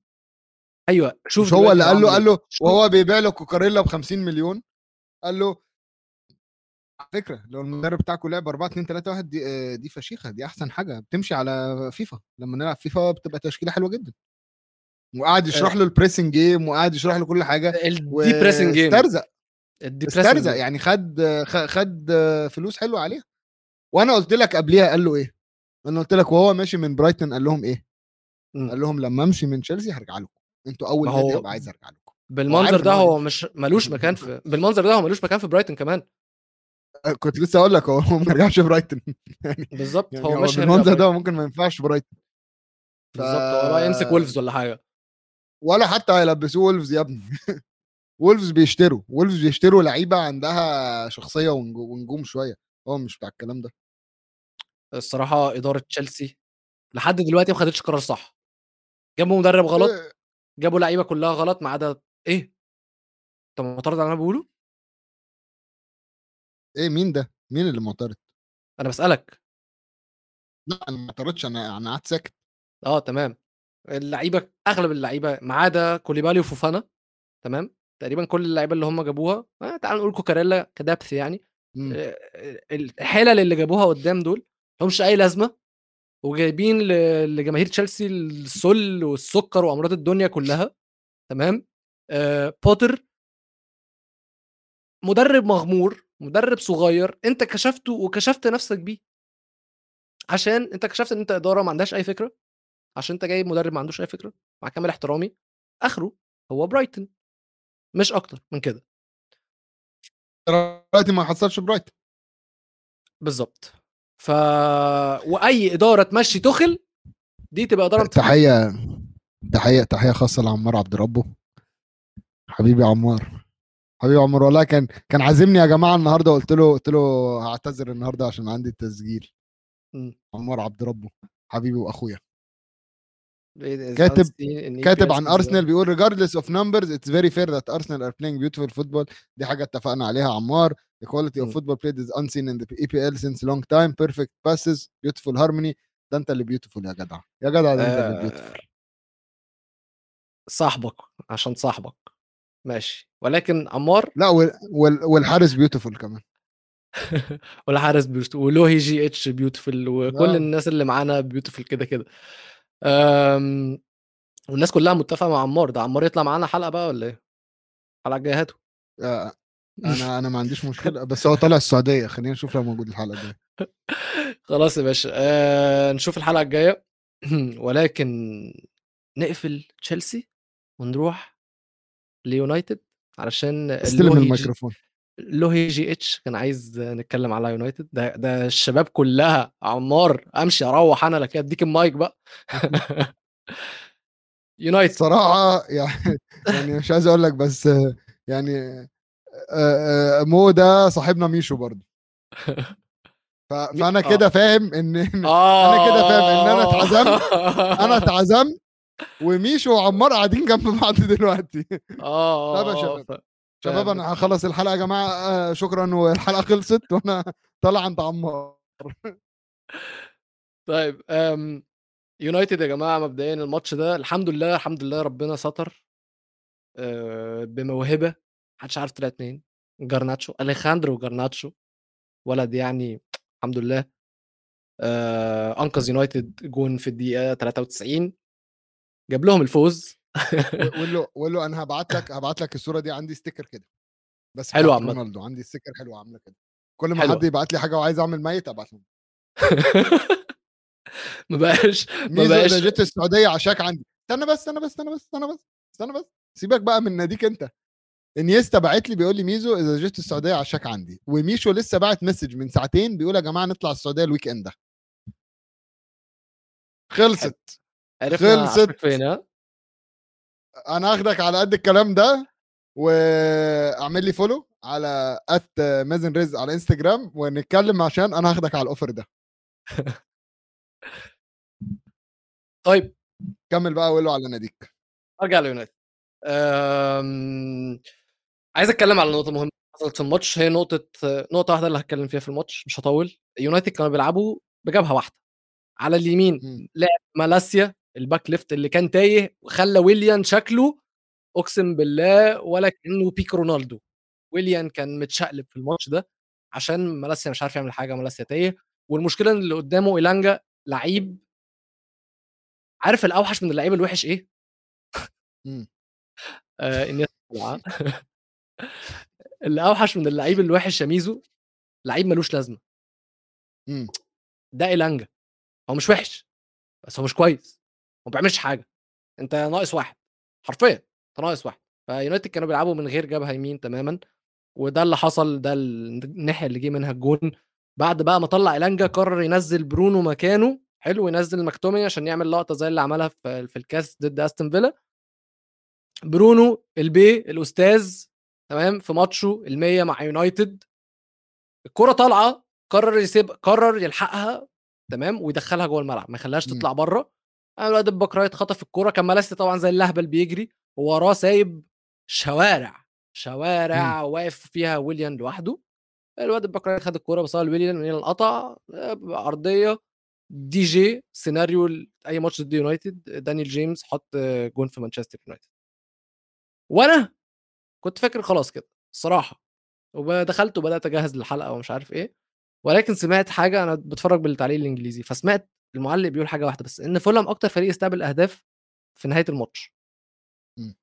أيوه شوف مش هو اللي قال له عمل قال إيه. له وهو بيبيع له كوكاريلا ب 50 مليون قال له على فكرة لو المدرب بتاعكم لعب 4 2 3 1 دي آه، دي فشيخة دي أحسن حاجة بتمشي على فيفا لما نلعب فيفا بتبقى تشكيلة حلوة جدا. وقعد يشرح له ال pressing game وقعد يشرح له كل حاجة ال depressing game واسترزق الدي استرزق يعني خد خد فلوس حلوة عليها. وأنا قلت لك قبليها قال له إيه؟ أنا قلت لك وهو ماشي من برايتون قال لهم إيه؟ مم. قال لهم لما أمشي من تشيلسي هرجع لكم. أنتوا أول نادي هبقى عايز أرجع لكم. بالمنظر ده هو مش ملوش مكان في بالمنظر ده هو ملوش مكان في برايتون كمان. كنت لسه أقول لك هو ما رجعش برايتون. يعني بالظبط يعني هو مش بالمنظر ده ممكن ما ينفعش برايتون. ف- بالظبط هو يمسك وولفز ولا حاجة. ولا حتى هيلبسوه وولفز يا ابني. وولفز بيشتروا وولفز بيشتروا لعيبة عندها شخصية ونجو- ونجوم شوية. هو مش بتاع الكلام ده. الصراحة إدارة تشيلسي لحد دلوقتي ما خدتش قرار صح. جابوا مدرب غلط. إيه، جابوا لعيبة كلها غلط ما عدا إيه؟ انت معترض على اللي أنا بقوله؟ إيه مين ده؟ مين اللي معترض أنا بسألك. لا أنا ما اعترضتش أنا أنا قعدت ساكت. آه تمام. اللعيبة أغلب اللعيبة ما عدا كوليبالي وفوفانا تمام؟ تقريبا كل اللعيبة اللي هم جابوها آه تعال نقول كوكاريلا كدبث يعني مم. آه، الحلل اللي جابوها قدام دول همش أي لازمة. وجايبين لجماهير تشيلسي السل والسكر وأمراض الدنيا كلها تمام آه بوتر مدرب مغمور مدرب صغير أنت كشفته وكشفت نفسك بيه عشان أنت كشفت إن أنت إدارة ما عندهاش أي فكرة عشان أنت جايب مدرب ما عندوش أي فكرة، مع كامل احترامي، آخره هو برايتون، مش أكتر من كده. دلوقتي ما حصلش برايتون. بالضبط. ف وأي إدارة تمشّي تُخل دي تبقى إدارة تحية تحية تحية خاصة لعمار عبد ربه. حبيبي عمار. حبيبي عمار والله كان كان عازمني يا جماعة النهارده قلت له قلت له هعتذر النهارده عشان عندي التسجيل. عمار عبد ربه حبيبي وأخويا. كاتب كاتب عن. ارسنال بيقول regardless of numbers it's very fair that Arsenal are playing beautiful football. دي حاجة اتفقنا عليها عمار. The quality of football played is unseen in the EPL since long time. Perfect passes beautiful harmony. ده انت اللي beautiful يا جدع. يا جدع ده انت اللي beautiful. آآ صاحبك، عشان صاحبك، ماشي، ولكن عمار؟ لا وال... وال... والحارس beautiful كمان. والحارس بيوت ولوهي GH beautiful وكل آه. الناس اللي معانا beautiful كده، كده. آمم والناس كلّها متّفقة مع عمار، ده عمار يطلع معانا حلقة بقى والّا إيه؟ الحلقة الجاية هاته. آه، أنا أنا ما عنديش مشكلة بس هو طالع السعودية خلينا نشوف لو موجود الحلقة الجاية. خلاص يا باشا، آآ نشوف الحلقة الجاية. ولكن نقفل تشيلسي ونروح ليونايتد علشان استلم الميكروفون. لوهي GH كان عايز نتكلم على يونايتد. ده ده الشباب كلها عمار أمشي أروح أنا لكن أديك المايك بقى. يونايتد. صراحة يعني يعني مش عايز أقول لك بس يعني آه، آه، مو ده صاحبنا ميشو برضه فأنا آه. كده فاهم إن أنا كده فاهم إن أنا اتعزمت، أنا اتعزمت وميشو وعمار قاعدين جنب بعض دلوقتي آه طب يا آه، شباب. شباب. أنا هخلص الحلقة يا جماعة آه، شكرا والحلقة خلصت وأنا طالع عند عمار طيب آم، يونايتد يا جماعة مبدئيا الماتش ده الحمد لله الحمد لله ربنا ستر آه، بموهبة محدش عارف طلعت منين جارناتشو أليخاندرو جارناتشو ولد يعني الحمد لله آه، أنقذ يونايتد جون في الدقيقة 93 جاب لهم الفوز. وقول له قول له أنا هبعت لك هبعت لك الصورة دي عندي sticker كده. بس حلو عامة. رونالدو عندي sticker حلوة عاملة كده. كل ما حلوة. حد يبعت لي حاجة وعايز أعمل ميت ابعت له. ما بقاش ما بقاش جيت السعودية عشاك عندي. استنى بس استنى بس استنى بس استنى بس استنى بس. سيبك بقى من ناديك أنت. انيستا بعت لي بيقول لي ميزو إذا جيت السعودية عشاك عندي. وميشو لسه بعت message من ساعتين بيقول يا جماعة نطلع السعودية ال weekend ده. خلصت. عرفنا خلصت. عشاك فين ها؟ أنا آخدك على قد الكلام ده وأعمل لي follow على at مازن رزق على انستجرام ونتكلم عشان أنا هاخدك على ال offer ده. طيب. كمل بقى وقول له على ناديك. أرجع ليونايتد. عايز أتكلم على نقطة مهمة حصلت في الماتش هي نقطة نقطة واحدة اللي هتكلم فيها في الماتش مش هطول يونايتد كانوا بيلعبوا بجبهة واحدة على اليمين. لعب مالاسيا ال back left اللي كان تايه وخلى ويليان شكله أقسم بالله ولا كأنه peak رونالدو ويليان كان متشقلب في الماتش ده عشان مالاسيا مش عارف يعمل حاجة مالاسيا تايه والمشكلة ان اللي قدامه إيلانجا لعيب عارف الأوحش من اللعيب الوحش إيه؟ آه. اللي اوحش من اللعيب الوحش يا ميزو لعيب ملوش لازمة. مم. ده إيلانجا. هو مش وحش بس هو مش كويس. ما بيعملش حاجة. أنت ناقص واحد. حرفيا أنت ناقص واحد. فيونايتد كانوا بيلعبوا من غير جبهه يمين تماما وده اللي حصل ده الناحية اللي جه منها الجون. بعد بقى ما طلع إيلانجا قرر ينزل برونو مكانه. حلو ينزل مكتومي عشان يعمل لقطة زي اللي عملها في في الكاس ضد أستون فيلا. برونو البي الأستاذ تمام؟ في ماتشه ال100 مع يونايتد الكرة طالعة قرر يسيب قرر يلحقها تمام؟ ويدخلها جوه الملعب ما يخليهاش مم. تطلع بره. الواد ال back right خطف الكورة كان مالاسي طبعا زي اللهبل بيجري ووراه سايب شوارع شوارع واقف فيها ويليان لوحده. الواد ال back right خد الكورة بصها لويليان من القطع عرضية دي جي سيناريو أي ماتش ضد يونايتد دانيال جيمس حط جون في مانشستر يونايتد. وأنا كنت فاكر خلاص كده الصراحة. ودخلت وبدأت أجهز للحلقة ومش عارف إيه ولكن سمعت حاجة أنا بتفرج بالتعليق الإنجليزي فسمعت المعلق بيقول حاجة واحدة بس إن فولهام أكتر فريق استقبل أهداف في نهاية الماتش. مم.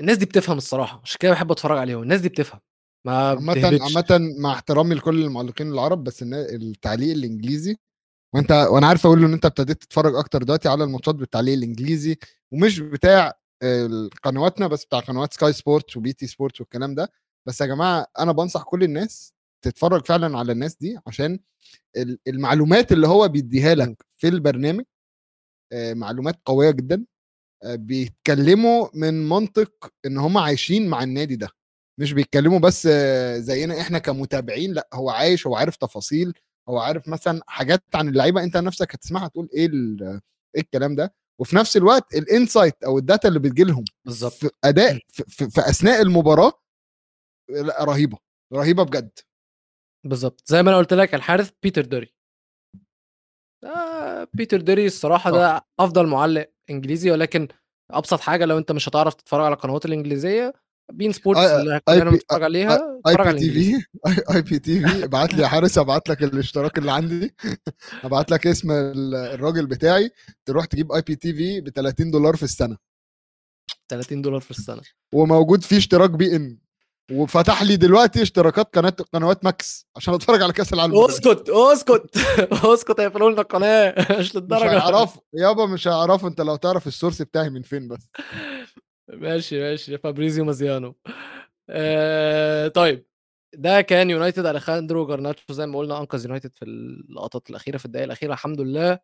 الناس دي بتفهم الصراحة عشان كده بحب أتفرج عليهم الناس دي بتفهم ما عامة عامة مع احترامي لكل المعلقين العرب بس التعليق الإنجليزي وأنت وأنا عارف أقول له إن أنت ابتديت تتفرج أكتر دلوقتي على الماتشات بالتعليق الإنجليزي ومش بتاع قنواتنا بس بتاع قنوات سكاي سبورتس وبي تي سبورتس والكلام ده. بس يا جماعة أنا بنصح كل الناس تتفرج فعلا على الناس دي عشان المعلومات اللي هو بيديها لك في البرنامج آه، معلومات قوية جدا آه، بيتكلموا من منطق إن هم عايشين مع النادي ده. مش بيتكلموا بس زينا إحنا كمتابعين لأ هو عايش هو عارف تفاصيل هو عارف مثلا حاجات عن اللعيبة. أنت نفسك هتسمعها تقول إيه إيه الكلام ده؟ وفي نفس الوقت ال insight أو ال data اللي بتجي لهم بالظبط. في أداء في, في, في أثناء المباراة لأ رهيبة رهيبة بجد. بالظبط. زي ما أنا قلت لك الحارس بيتر دروري. آه بيتر دروري الصراحة ده أفضل معلق إنجليزي ولكن أبسط حاجة لو أنت مش هتعرف تتفرج على القنوات الإنجليزية بين سبورتس اللي كلنا بنتفرج عليها IPTV اي بي تي في ابعت لي يا حارس ابعت لك الاشتراك اللي عندي. ابعت لك اسم الراجل بتاعي تروح تجيب اي بي تي في ب 30 دولار في السنة. 30 دولار في السنة. وموجود فيه اشتراك بي ان. وفتح لي دلوقتي اشتراكات قناة قنوات ماكس عشان اتفرج على كأس العالم. اسكت اسكت اسكت هيقفلوا لنا القناة. مش للدرجة. مش هيعرفوا. يابا مش هيعرفوا. انت لو تعرف ال source بتاعي من فين بس. ماشي ماشي. فابريزيو مازيانو. آه طيب. ده كان يونايتد أليخاندرو جرناتشو زي ما قلنا أنقذ يونايتد في اللقطات الأخيرة في الدقائق الأخيرة الحمد لله.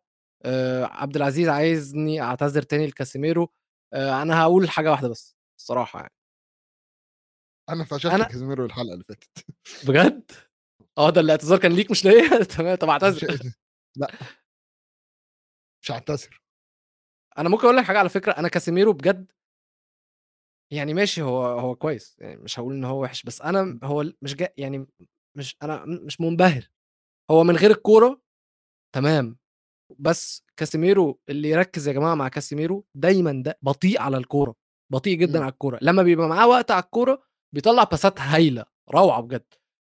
آه عبد العزيز عايزني أعتذر تاني لكاسيميرو. آه أنا هقول حاجة واحدة بس الصراحة يعني. أنا فشلت أنا... كازيميرو الحلقة اللي فاتت. بجد؟ آه ده الاعتذار كان ليك مش ليا؟ تمام طب اعتذر. لا. مش هعتذر. أنا ممكن أقول لك حاجة على فكرة أنا كاسيميرو بجد يعني ماشي هو هو كويس يعني مش هقول إن هو وحش بس أنا هو مش جا يعني مش أنا مش منبهر. هو من غير الكورة تمام بس كاسيميرو اللي يركز يا جماعة مع كاسيميرو دايما ده بطيء على الكورة بطيء جدا م. على الكورة لما بيبقى معاه وقت على الكورة بيطلع باسات هايلة روعة بجد.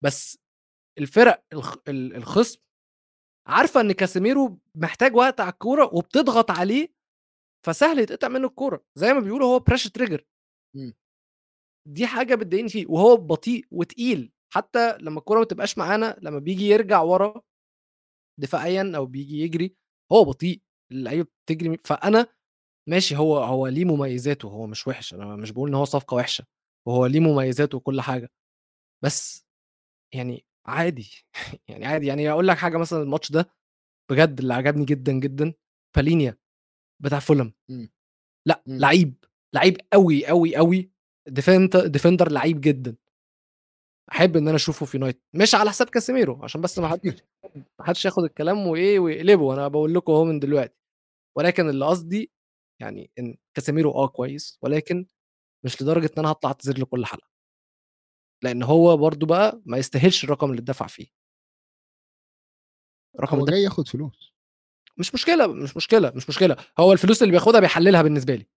بس الفرق الخصم عارفة إن كاسيميرو محتاج وقت على الكورة وبتضغط عليه فسهل يتقطع منه الكورة زي ما بيقولوا هو pressure trigger دي حاجة بتضايقني فيه وهو بطيء وتقيل حتى لما الكورة ما تبقاش معانا لما بيجي يرجع ورا دفاعيا أو بيجي يجري هو بطيء اللعيبة بتجري فأنا ماشي هو هو ليه مميزاته؟ هو مش وحش أنا مش بقول إن هو صفقة وحشة وهو ليه مميزاته وكل حاجة بس يعني عادي يعني عادي يعني أقول لك حاجة مثلا الماتش ده بجد اللي عجبني جدا جدا بالينيا بتاع فولم. لأ لعيب. لعيب قوي قوي قوي ديفندر لعيب جدا. أحب إن أنا أشوفه في يونايتد مش على حساب كاسيميرو عشان بس ما حدش ما حدش ياخد الكلام وإيه ويقلبه. أنا بقول لكم أهو من دلوقتي. ولكن اللي قصدي يعني إن كاسيميرو آه كويس ولكن مش لدرجة إن أنا هطلع أعتذر له كل حلقة. لأن هو برضو بقى ما يستاهلش الرقم اللي اتدفع فيه. الرقم هو جاي ياخد فلوس. مش مشكلة مش مشكلة مش مشكلة. هو الفلوس اللي بياخدها بيحللها بالنسبة لي.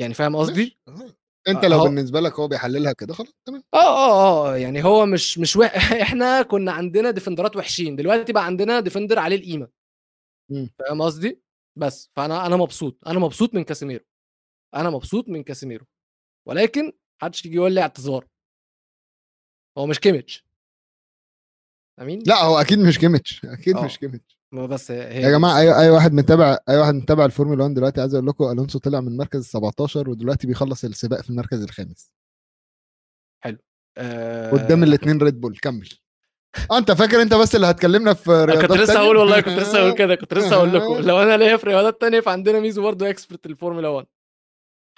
يعني فاهم قصدي؟ أنت لو هو... بالنسبة لك هو بيحللها كده خلاص تمام. آه آه آه يعني هو مش مش وح... إحنا كنا عندنا defenderات وحشين دلوقتي بقى عندنا defender عليه القيمة. فاهم قصدي؟ بس فأنا أنا مبسوط أنا مبسوط من كاسيميرو أنا مبسوط من كاسيميرو ولكن محدش يجي يقول لي اعتذار. هو مش كيميتش. أمين؟ لا هو أكيد مش كيميتش أكيد أوه. مش كيميتش. ما بس هي يا جماعة اي أي واحد متابع أي واحد متابع الفورمولا 1 دلوقتي عايز أقول لكم ألونسو طلع من المركز ال 17 ودلوقتي بيخلص السباق في المركز الخامس. حلو. أه... قدام الاثنين ريد بول كمل. آه أنت فاكر أنت بس اللي هتكلمنا في رياضات كنت لسه هقول والله كنت لسه هقول كده كنت لسه هقول لكم. لو أنا ليا في رياضات تانية فعندنا ميزو برضه expert ال Formula 1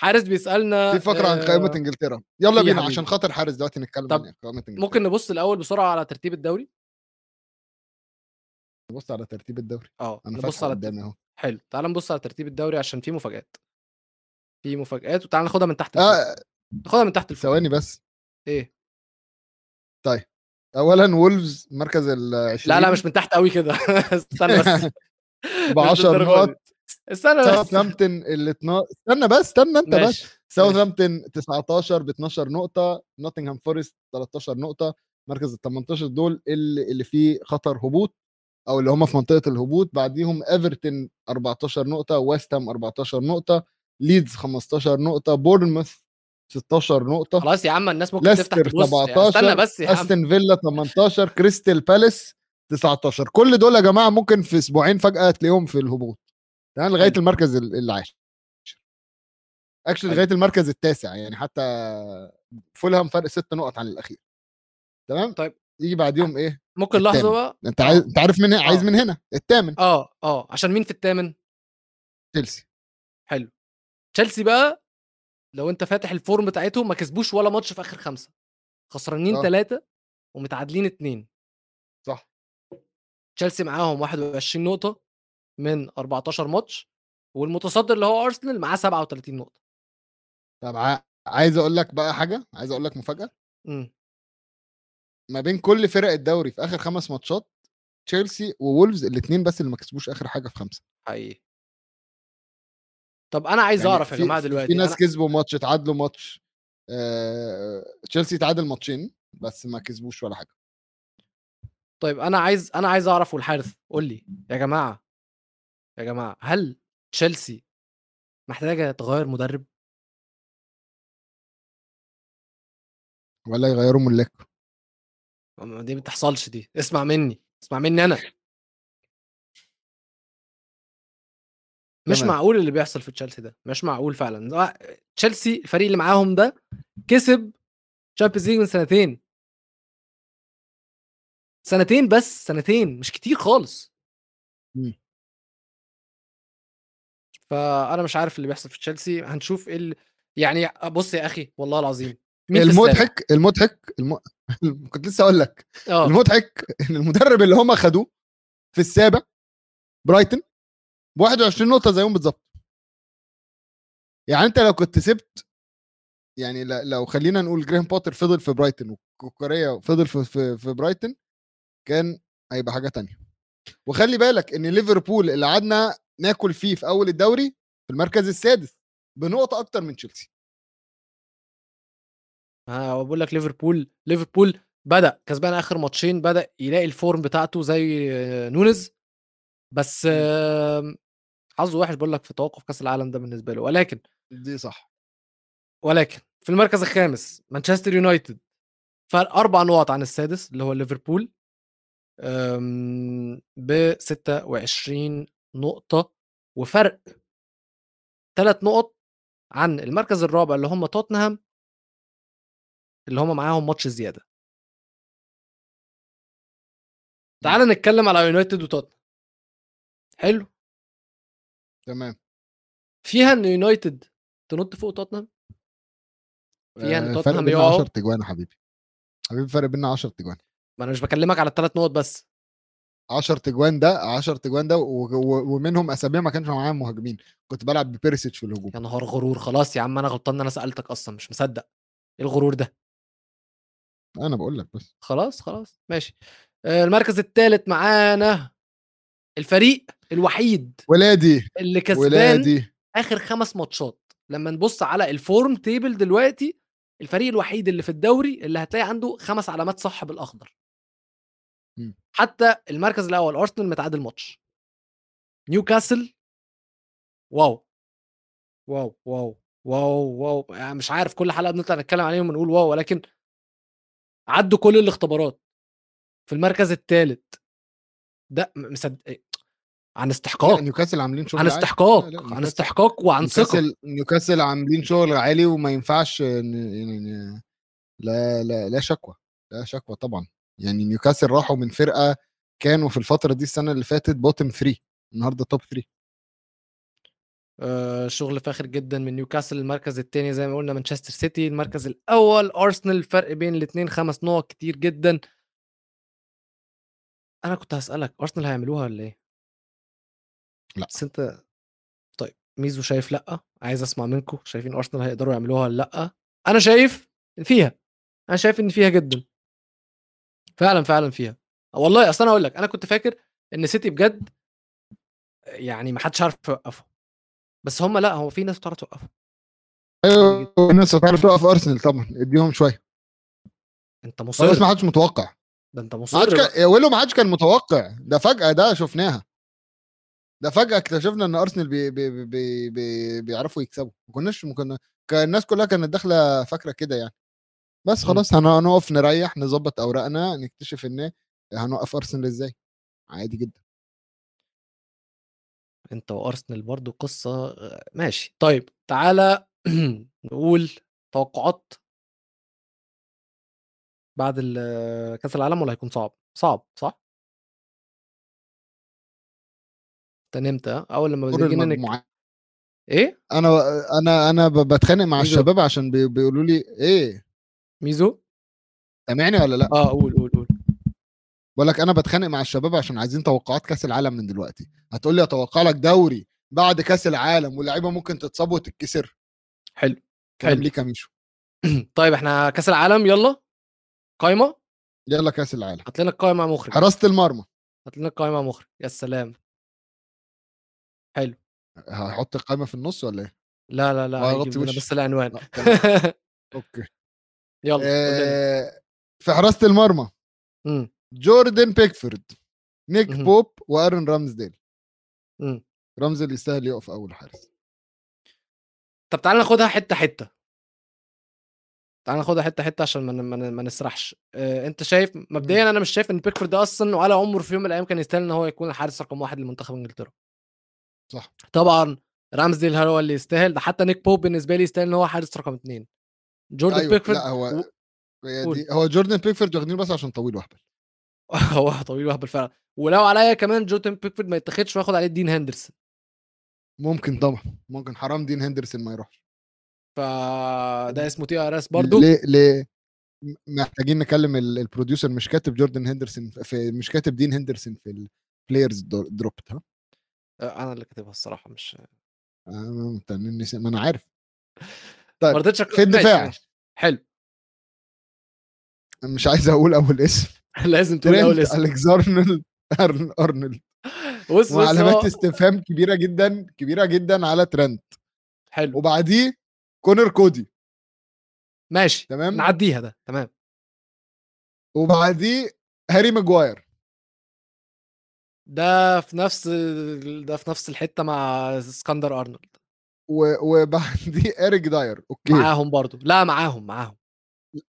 حارس بيسألنا في فقرة عن قائمة آه، إنجلترا. يلا بينا عشان خاطر حارس دلوقتي نتكلم عن قائمة إنجلترا. ممكن نبص الأول بسرعة على ترتيب الدوري؟ نبص على ترتيب الدوري. آه أنا نبص على قدامي أهو. حلو تعال نبص على ترتيب الدوري عشان في مفاجآت. في مفاجآت وتعال ناخدها من تحت آه ناخدها من تحت ثواني بس. إيه؟ طيب اولا وولفز مركز ال 20 لا لا مش من تحت قوي كده. استنى بس. ب 10 نقط. استنى بس. ساوثهامبتون ال 12 استنى بس استنى أنت ماشي. بس ساوثهامبتون 19 ب 12 نقطة نوتنغهام فورست 13 نقطة مركز ال 18 دول اللي, اللي فيه خطر هبوط. أو اللي هم في منطقة الهبوط بعديهم ايفرتون 14 نقطة ويست هام 14 نقطة ليدز 15 نقطة بورنموث 16 نقطة خلاص يا عم الناس ممكن تفتح تبص 17 استنى بس يا عم. استن فيلا 18 كريستال بالاس 19 كل دول يا جماعة ممكن في أسبوعين فجأة تلاقيهم في الهبوط. تمام؟ لغاية. المركز ال- العاشر actually. لغاية المركز التاسع يعني حتى فولهام فرق ست نقط عن الأخير. تمام؟ طيب. يجي بعديهم إيه؟ ممكن لحظة. بقى. أنت عايز آه. أنت عارف من عايز آه. من هنا؟ الثامن آه آه. عشان مين في الثامن تشيلسي. حلو. تشيلسي بقى لو أنت فاتح ال form بتاعتهم ما كسبوش ولا ماتش في آخر خمسة. خسرانين آه. ثلاثة ومتعادلين اثنين صح. تشيلسي معاهم 21 نقطة من 14 ماتش والمتصدر اللي هو أرسنال معاه 37 نقطة. طب عايز أقول لك بقى حاجة؟ عايز أقول لك مفاجأة؟ إمم. ما بين كل فرق الدوري في آخر خمس ماتشات تشيلسي وولفز الاثنين بس اللي ما كسبوش آخر حاجة في خمسة. حقيقي. طب أنا عايز يعني أعرف يا جماعة دلوقتي في ناس أنا... كسبوا ماتش اتعادلوا ماتش آه، تشيلسي تعادل ماتشين بس ما كسبوش ولا حاجة. طيب أنا عايز أنا عايز أعرف والحارث قول لي يا جماعة يا جماعة هل تشيلسي محتاجة تغير مدرب؟ ولا يغيروا ملاك ما- دي ما بتحصلش دي اسمع مني اسمع مني أنا مش تمام. معقول اللي بيحصل في تشيلسي ده مش معقول فعلا ده- تشيلسي الفريق اللي معاهم ده كسب Champions League من سنتين سنتين بس سنتين مش كتير خالص مم. فأنا مش عارف اللي بيحصل في تشيلسي هنشوف اللي... يعني بص يا أخي والله العظيم مين؟ المضحك المضحك الم... كنت لسه أقول لك. آه. المضحك إن المدرب اللي هم خدوه في السابع برايتن ب 21 نقطة زيهم بالظبط. يعني أنت لو كنت سبت يعني لو خلينا نقول جراهام بوتر فضل في برايتن وكوكوريا فضل في, في, في برايتن كان هيبقى حاجة تانية. وخلي بالك إن ليفربول اللي قعدنا ناكل فيه في أول الدوري في المركز السادس بنقطه أكتر من تشيلسي. ها بقول لك ليفربول ليفربول بدأ كسبان آخر ماتشين بدأ يلاقي ال form بتاعته زي آه، نونز بس آم، حظه وحش بقول لك في توقف كأس العالم ده بالنسبة له. ولكن دي صح. ولكن في المركز الخامس مانشستر يونايتد فرق أربع نقط عن السادس اللي هو ليفربول ب 26 نقطة وفرق ثلاث نقط عن المركز الرابع اللي هم توتنهام اللي هم معاهم ماتش زيادة. تعال نتكلم على يونايتد وتوتنهام. حلو؟ تمام. فيها إن يونايتد تنط فوق توتنهام؟ فيها إن آه، توتنهام يقعوا؟ 10 تجوان يا حبيبي. حبيبي فرق بيننا 10 تجوان. ما أنا مش بكلمك على الثلاث نقط بس. 10 تجوان ده 10 تجوان ده و- و- ومنهم اسابيع ما كانش معايا مهاجمين. كنت بلعب ببيرسيتش في الهجوم. يا نهار غرور خلاص يا عم أنا غلطان إن أنا سألتك أصلا مش مصدق. إيه الغرور ده؟ أنا بقول لك بس. خلاص خلاص ماشي. آه، المركز الثالث معانا الفريق الوحيد ولادي اللي كسبان ولادي. آخر خمس ماتشات. لما نبص على ال form table دلوقتي الفريق الوحيد اللي في الدوري اللي هتلاقي عنده خمس علامات صح بالأخضر. مم. حتى المركز الأول ارسنال متعادل ماتش. نيوكاسل wow. wow wow wow wow. يعني مش عارف كل حلقة بنطلع نتكلم عليهم ونقول wow ولكن عدوا كل الاختبارات في المركز الثالث ده مصدق عن استحقاق. نيوكاسل عاملين شغل عن. استحقاق لا، لا، عن استحقاق وعن ثقة. نيوكاسل عاملين شغل عالي وما ينفعش ن- لا لا لا شكوى لا شكوى طبعا. يعني نيوكاسل راحوا من فرقة كانوا في الفترة دي السنة اللي فاتت bottom 3 النهارده top 3 آه، شغل فاخر جدا من نيوكاسل المركز الثاني زي ما قلنا مانشستر سيتي المركز الأول أرسنال الفرق بين الاثنين خمس نقط كتير جدا. أنا كنت هسألك أرسنال هيعملوها ولا إيه؟ لا. بس أنت طيب ميزو شايف لأ؟ عايز أسمع منكم شايفين أرسنال هيقدروا يعملوها ولا لأ؟ أنا شايف فيها. أنا شايف إن فيها جدا. فعلا فعلا فيها. والله أصل أنا أقول لك أنا كنت فاكر إن سيتي بجد يعني ما حدش عارف يوقفه بس هم لأ هو في ناس بتعرف توقفه. أيوه الناس هتعرف توقف أرسنال طبعا اديهم شوية. أنت مصر بس ما حدش متوقع. ده أنت ما مصر حدش بقى. كان ويلو ما حدش كان متوقع. ده فجأة ده شفناها. ده فجأة اكتشفنا إن أرسنال بي بي بي بي بيعرفوا يكسبوا. ما كناش ما كنا كان الناس كلها كانت داخلة فاكرة كده يعني. بس. خلاص هن- هنقف نريح نظبط أوراقنا نكتشف إن هنوقف أرسنال إزاي. عادي جدا. أنت وارسنال برضو قصة آه، ماشي. طيب تعالى نقول توقعات. بعد ال- كأس العالم ولا هيكون صعب؟ صعب صح؟ انت نمت؟ أول لما جينا نك... إيه؟ أنا أنا أنا بتخانق مع ميزو. الشباب عشان بي- بيقولوا لي إيه؟ ميزو؟ سامعني ولا لأ؟ آه قول قول قول. بقول لك أنا بتخانق مع الشباب عشان عايزين توقعات كأس العالم من دلوقتي. هتقول لي أتوقع لك دوري بعد كأس العالم واللعيبة ممكن تتصاب وتتكسر. حلو كلام. ليك يا ميشو. طيب إحنا كأس العالم يلا. قايمة؟ يلا كأس العالم. هات لنا القايمة يا مخرج. حراسة المرمى. هات لنا القايمة يا مخرج. يا سلام. حلو. هحط القائمه في النص ولا إيه؟ لا لا لا. بس العنوان. تمام. أوكي. يلا. آه، في حراسة المرمى. مم، جوردن بيكفورد نيك مهم. نيك بوب وآرون رامزديل. مم. رامزديل يستاهل يقف أول حارس. طب تعالى ناخدها حتة حتة. تعالى ناخدها حتة حتة عشان ما ما نسرحش. آه أنت شايف مبدئيا أنا مش شايف إن بيكفورد ده أصلا ولا عمره في يوم من الأيام كان يستاهل إن هو يكون الحارس رقم واحد لمنتخب إنجلترا. صح. طبعا رامزديل هو اللي يستاهل ده حتى نيك بوب بالنسبة لي يستاهل إن هو حارس رقم اثنين جوردن أيوه بيكفورد لا هو و-. دي هو جوردن بيكفورد واخدينه بس عشان طويل وأهبل. هو طويل وهبل فعلا ولو عليا كمان جوردن بيكفورد ما يتاخدش وياخد عليه دين هندرسون ممكن طبعا. ممكن حرام دين هندرسون ما يروحش. فده اسمه تي ار اس برضه ليه ليه محتاجين نكلم ال- producer مش كاتب جوردن هندرسون في مش كاتب دين هندرسون في ال players dropped ها؟ آه، أنا اللي كاتبها الصراحة مش آه، انت نسي- ما أنا عارف. ما طيب رضيتش أك- في الدفاع. حلو. مش عايز أقول أول اسم. لازم تقول أول اسم. ألكسندر أرن- أرنولد. بص وعلامات هو- استفهام كبيرة جدا كبيرة جدا على ترنت حلو. وبعديه كونر كودي. ماشي. تمام. نعديها ده. تمام. وبعديه هاري ماجواير. ده في نفس ده في نفس الحتة مع ألكسندر أرنولد. و- وبعديه اريك داير. أوكي. معاهم برضو. لا معاهم معاهم.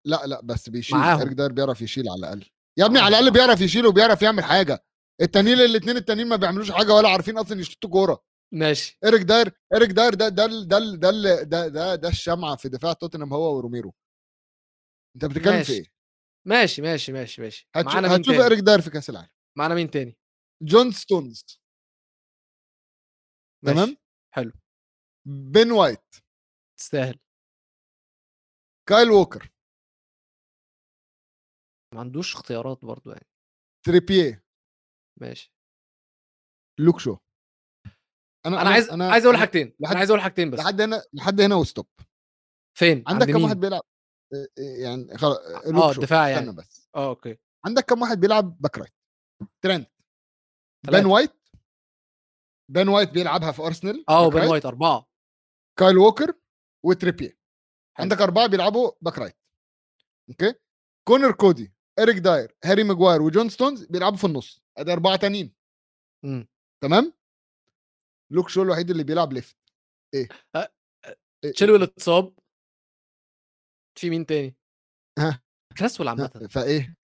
لا لا بس بيشيل. معاهم. اريك داير بيعرف يشيل على الأقل. يا ابني معاهم. على الأقل بيعرف يشيل وبيعرف يعمل حاجة. التانيين الاثنين التانيين ما بيعملوش حاجة ولا عارفين أصلا يشوطوا كوره ماشي. اريك داير اريك داير ده ده ده ده ال- ده ده, ده الشمعة في دفاع توتنهام هو وروميرو. أنت بتتكلم في. إيه؟ ماشي ماشي ماشي ماشي. هتشوف, معانا مين هتشوف تاني؟ اريك داير في كأس العالم. معانا مين تاني؟ جون ستونز. ماشي. تمام حلو. بن وايت. تستاهل. كايل ووكر. ما عندوش اختيارات برضو يعني. تريبيه ماشي. لوك شو. أنا عايز عايز أقول حاجتين لحد- أنا عايز أقول حاجتين بس. لحد هنا لحد هنا و stop. فين؟ عندك عند كم؟ واحد بيلعب؟ آه، آه، يعني خلاص آه لوك شو. الدفاع استنى يعني بس. آه أوكي. عندك كم واحد بيلعب back right؟ تلاتة. بن وايت. بن وايت بيلعبها في أرسنال آه right. وايت أربعة. كايل ووكر وتريبيه. عندك أربعة بيلعبوا back right. أوكي؟ كونر كودي. اريك داير هاري ماجواير وجون ستونز بيلعبوا في النص أدي أربعة تانيين إمم تمام لوك شو الوحيد اللي بيلعب left إيه أه، إيه؟ تشيلويل اتصاب في مين تاني؟ ها. كريسويل عامة ها، فايه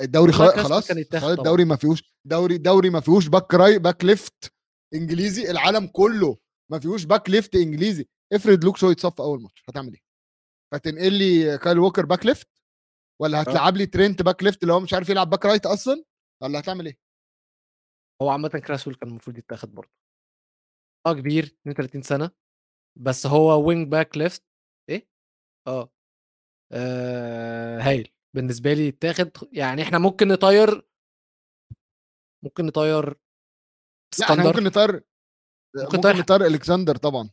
الدوري خلاص خلاص. الدوري ما فيهوش دوري دوري ما فيهوش back right back left إنجليزي العالم كله ما فيهوش back left إنجليزي افرض لوك شو يتصاب في أول ماتش هتعمل إيه؟ هتنقل لي كايل ووكر back left ولا هتلعب لي ترينت back left اللي هو مش عارف يلعب back right أصلا؟ ولا هتعمل إيه؟ هو عامة كريسويل كان المفروض يتاخد برضه. آه كبير 32 سنة. بس هو wing back left إيه؟ آه. آه، هايل. بالنسبة لي يتاخد. يعني إحنا ممكن نطير ممكن نطير لا إحنا ألكسندر ممكن نطير ممكن ممكن نطير- نطير الكسندر طبعا.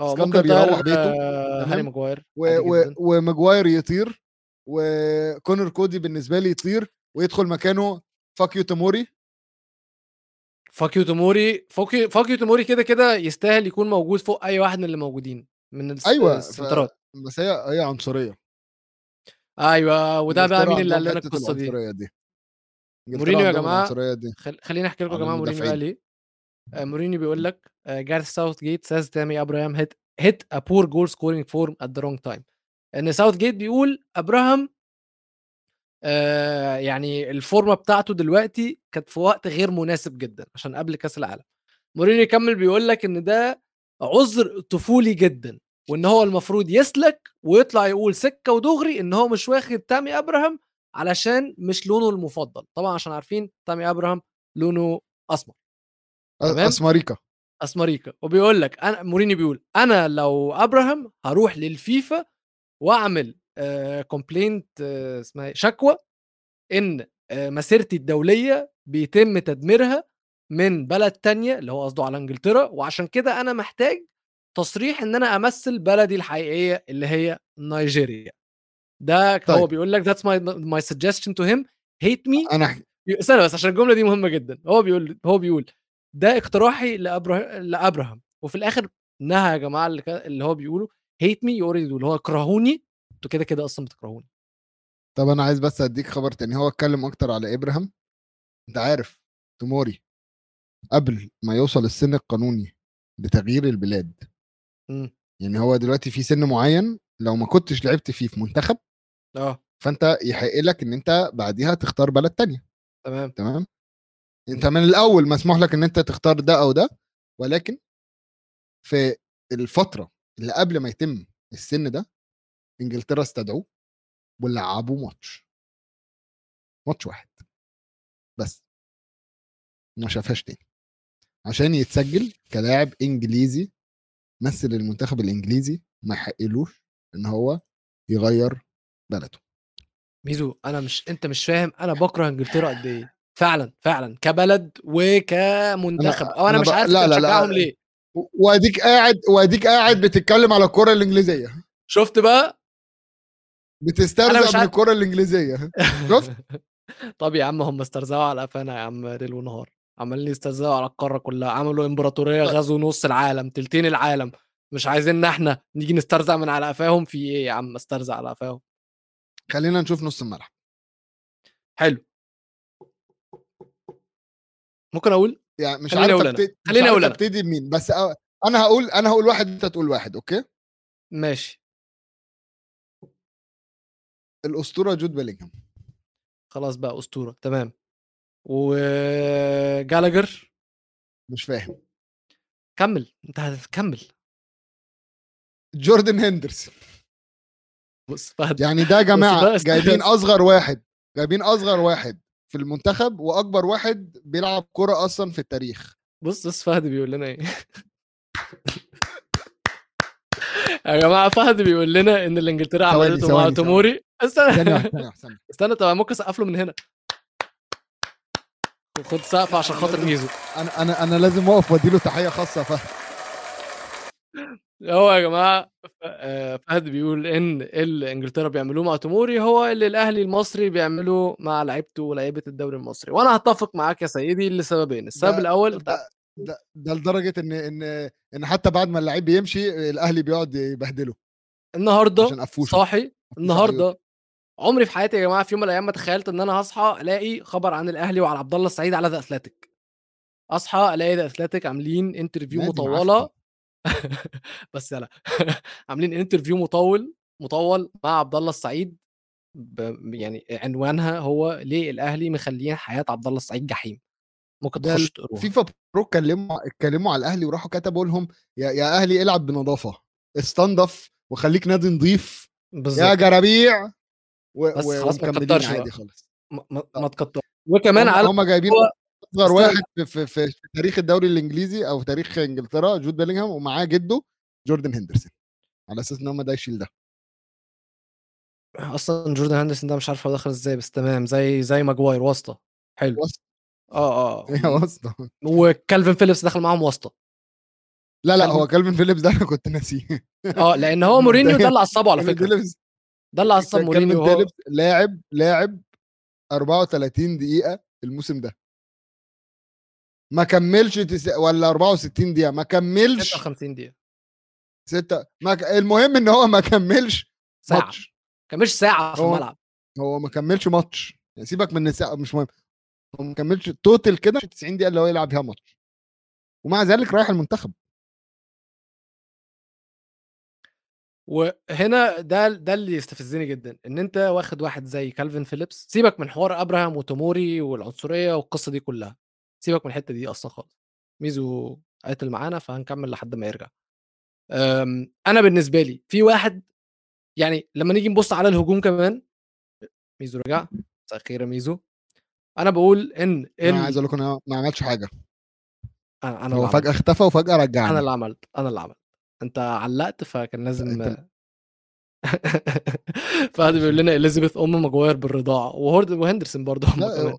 آه ألكسندر ممكن نطير يروح بيته، آه،؟ هاري ماجواير. و... و... وماجواير يطير. وكونر كودي بالنسبة لي يطير ويدخل مكانه. فاكيو توموري فاكيو توموري فاكيو فاكيو توموري كده كده يستاهل يكون موجود فوق أي واحد من اللي موجودين من أيوه ف... ال center ات. بس هي هي عنصرية. أيوه وده بقى مين اللي قال لنا القصة دي؟ دي. مورينيو يا دي. خل... خليني أحكي لكم يا جماعة مورينيو قال. إيه آه، مورينيو بيقول لك جاريث ساوثجيت says تامي ابراهام hit hit a poor goal scoring form at the wrong time إن ساوثجيت بيقول أبراهام آآ يعني الفورمة بتاعته دلوقتي كانت في وقت غير مناسب جدًا عشان قبل كأس العالم. مورينيو يكمّل بيقول لك إن ده عُذر طفولي جدًا، وإن هو المفروض يسلك ويطلع يقول سِكّة ودغري إن هو مش واخد تامي أبراهام علشان مش لونه المفضل، طبعًا عشان عارفين تامي أبراهام لونه تمام؟ أسمريكا. أسمريكا، وبيقول لك أنا مورينيو بيقول: "أنا لو أبراهام هاروح للفيفا آآ complaint اسمها إيه، شكوى آآ مسيرتي الدولية بيتم تدميرها من بلد تانية" اللي هو قصده على إنجلترا، "وعشان كده أنا محتاج تصريح إن أنا أمثّل بلدي الحقيقية اللي هي نيجيريا." ده ك هو طيب. بيقول لك "That's my my suggestion to him hate me" أنا ح استنى بس عشان الجملة دي مهمة جدًا، هو بيقول هو بيقول: "ده اقتراحي لأبره لأبراهام." وفي الآخر نهى يا ك اللي هو بيقوله you already do اللي هو اكرهوني، أنتم كده، كده أصلًا بتكرهوني. طب أنا عايز بس أدّيك خبر تاني، هو اتكلّم أكتر على إبراهام، أنت عارف توموري قبل ما يوصل السِن القانوني لتغيير البلاد إمم. يعني هو دلوقتي في سِن معيّن لو ما كنتش لعبت فيه في منتخب آه. فأنت يحق لك إن أنت بعديها تختار بلد تانية. تمام. تمام؟ أنت من الأول مسموح لك إن أنت تختار ده أو ده، ولكن في الفترة اللي قبل ما يتم السِن ده، إنجلترا استدعوه ولعّبوه ماتش. ماتش واحد. بس. ما شافهاش تاني. عشان يتسجّل كلاعب إنجليزي مثّل المنتخب الإنجليزي وما يحقّلوش إن هو يغيّر بلده. ميزو أنا مش أنت مش فاهم أنا باكره إنجلترا قد إيه، فعلًا، فعلًا كبلد وكمنتخب، أنا أو أنا أنا مش ب عارف لا، لا، لا ليه؟ و وأديك قاعد وأديك قاعد بتتكلّم على الكورة الإنجليزية. شُفت بقى؟ بتسترزق من ع الكورة الإنجليزية. شُفت؟ طب يا عم هم استرزقوا على قفانا يا عم ليل ونهار، عمّالين يسترزقوا على القارة كلّها، عملوا إمبراطورية ط غزوا نُص العالم، تلتين العالم، مش عايزيننا إحنا نيجي نسترزق من على قفاهم، في إيه يا عم أسترزق على قفاهم؟ خلّينا نشوف نُص الملعب. حلو. ممكن أقول؟ يعني مش عارف مش خلّيني أنا. أبتدي بمين، بس أ أنا هاقول أنا هاقول واحد أنت تقول واحد، أوكي؟ ماشي. الأسطورة جود بيلينغهام. خلاص بقى أسطورة، تمام. وجالاجر؟ مش فاهم. كمّل، أنت هتكمّل. جوردن هندرسون. بُص فهد يعني ده يا استنى جايبين بس. أصغر واحد، جايبين أصغر واحد في المنتخب وأكبر واحد بيلعب كورة أصلًا في التاريخ. بُص، بُص فهد بيقول لنا إيه. يا جماعة فهد بيقول لنا إنجلترا ثواني، عملته مع. توموري استنى. استنى طب ممكن أسقّف له من هنا. خُد سقفة عشان خاطر ميزو. أنا أنا أنا لازم أقف وأدّي له تحية خاصة يا فهد. هو يا آآ فهد بيقول إن اللي إنجلترا بيعملوه مع توموري هو اللي الأهلي المصري بيعمله مع لعيبته ولاعيبة الدوري المصري، وأنا هاتفق معاك يا سيدي لسببين، السبب أنت ده ده ده لدرجة إن إن إن حتى بعد ما اللعيب بيمشي الأهلي بيقعد يبهدله. النهارده عشان قفّوشه، صاحي. النهارده عمري في حياتي يا جماعة في يوم من الأيام ما تخيّلت إن أنا هاصحى ألاقي خبر عن الأهلي وعلى عبد الله السعيد على The Athletic. أصحى ألاقي The Athletic عاملين مطوّلة معفن. بس يلا عاملين interview مطوّل مطوّل مع عبد الله السعيد ب يعني عنوانها هو ليه الأهلي مخلّيين حياة عبد الله السعيد جحيم. ممكن تخشوا تقروها. الفيفا برو اتكلموا اتكلموا على الأهلي وراحوا كتبوا لهم يا يا أهلي العب بنضافة، استنضف وخلّيك نادي نضيف يا بالضبط. جرابيع و بس خلاص ما تكترش عادي. خالص. ما ما آه. ما تكترش. وكمان على هم جايبين هو استنى واحد في في في في تاريخ الدوري الإنجليزي أو تاريخ إنجلترا جود بيلينغهام ومعاه جده جوردن هندرسون، على أساس إن هم ده يشيل ده. أصلًا جوردن هندرسون ده مش عارف هو دخل إزاي بس تمام زي زي ماجواير واسطة، حلو. واسطة. آه، آه. هي م واسطة. وكالفين فيليبس دخل معاهم واسطة. لا، كالفين هو كالفين فيليبس ده أنا كنت ناسيه. آه، لإن هو مورينيو ده اللي عصّبه على. فيليبس ده اللي عصّب مورينيو فيليبس لاعب لاعب 34 دقيقة الموسم ده. ما كمّلش تس والّا 64 دقيقة، ما كمّلش 56 دقيقة. ستة ما ك المهم إن هو ما كمّلش ساعة. ماتش. ما كمّلش ساعة في هو الملعب. هو ما كمّلش ماتش، يعني سيبك من الساعة مش مهم. هو ما كمّلش total كده 90 دقيقة اللي هو يلعب فيها ماتش. ومع ذلك رايح المنتخب. وهنا ده ده اللي يستفزني جدًا، إن أنت واخد واحد زي كالفين فيليبس سيبك من حوار أبراهام وتوموري والعنصرية والقصة دي كلها، سيبك من الحتة دي أصلًا خالص، ميزو عِطل معانا فهنكمل لحد ما يرجع. آمم، أنا بالنسبة لي في واحد يعني لمّا نيجي نبُص على الهجوم كمان ميزو رجع، مساء الخير يا ميزو. أنا باقول إن أنا عايز ال أقول لكم هو ما عملش حاجة. أنا أنا هو عملت. اختفى وفجأة أنا رجعني. اللي عملت، أنا اللي عملت. أنت علّقت فكان لازم ال فهد بيقول لنا إليزابيث أم ماجواير بالرضاعة وهورد وهندرسون برضه هم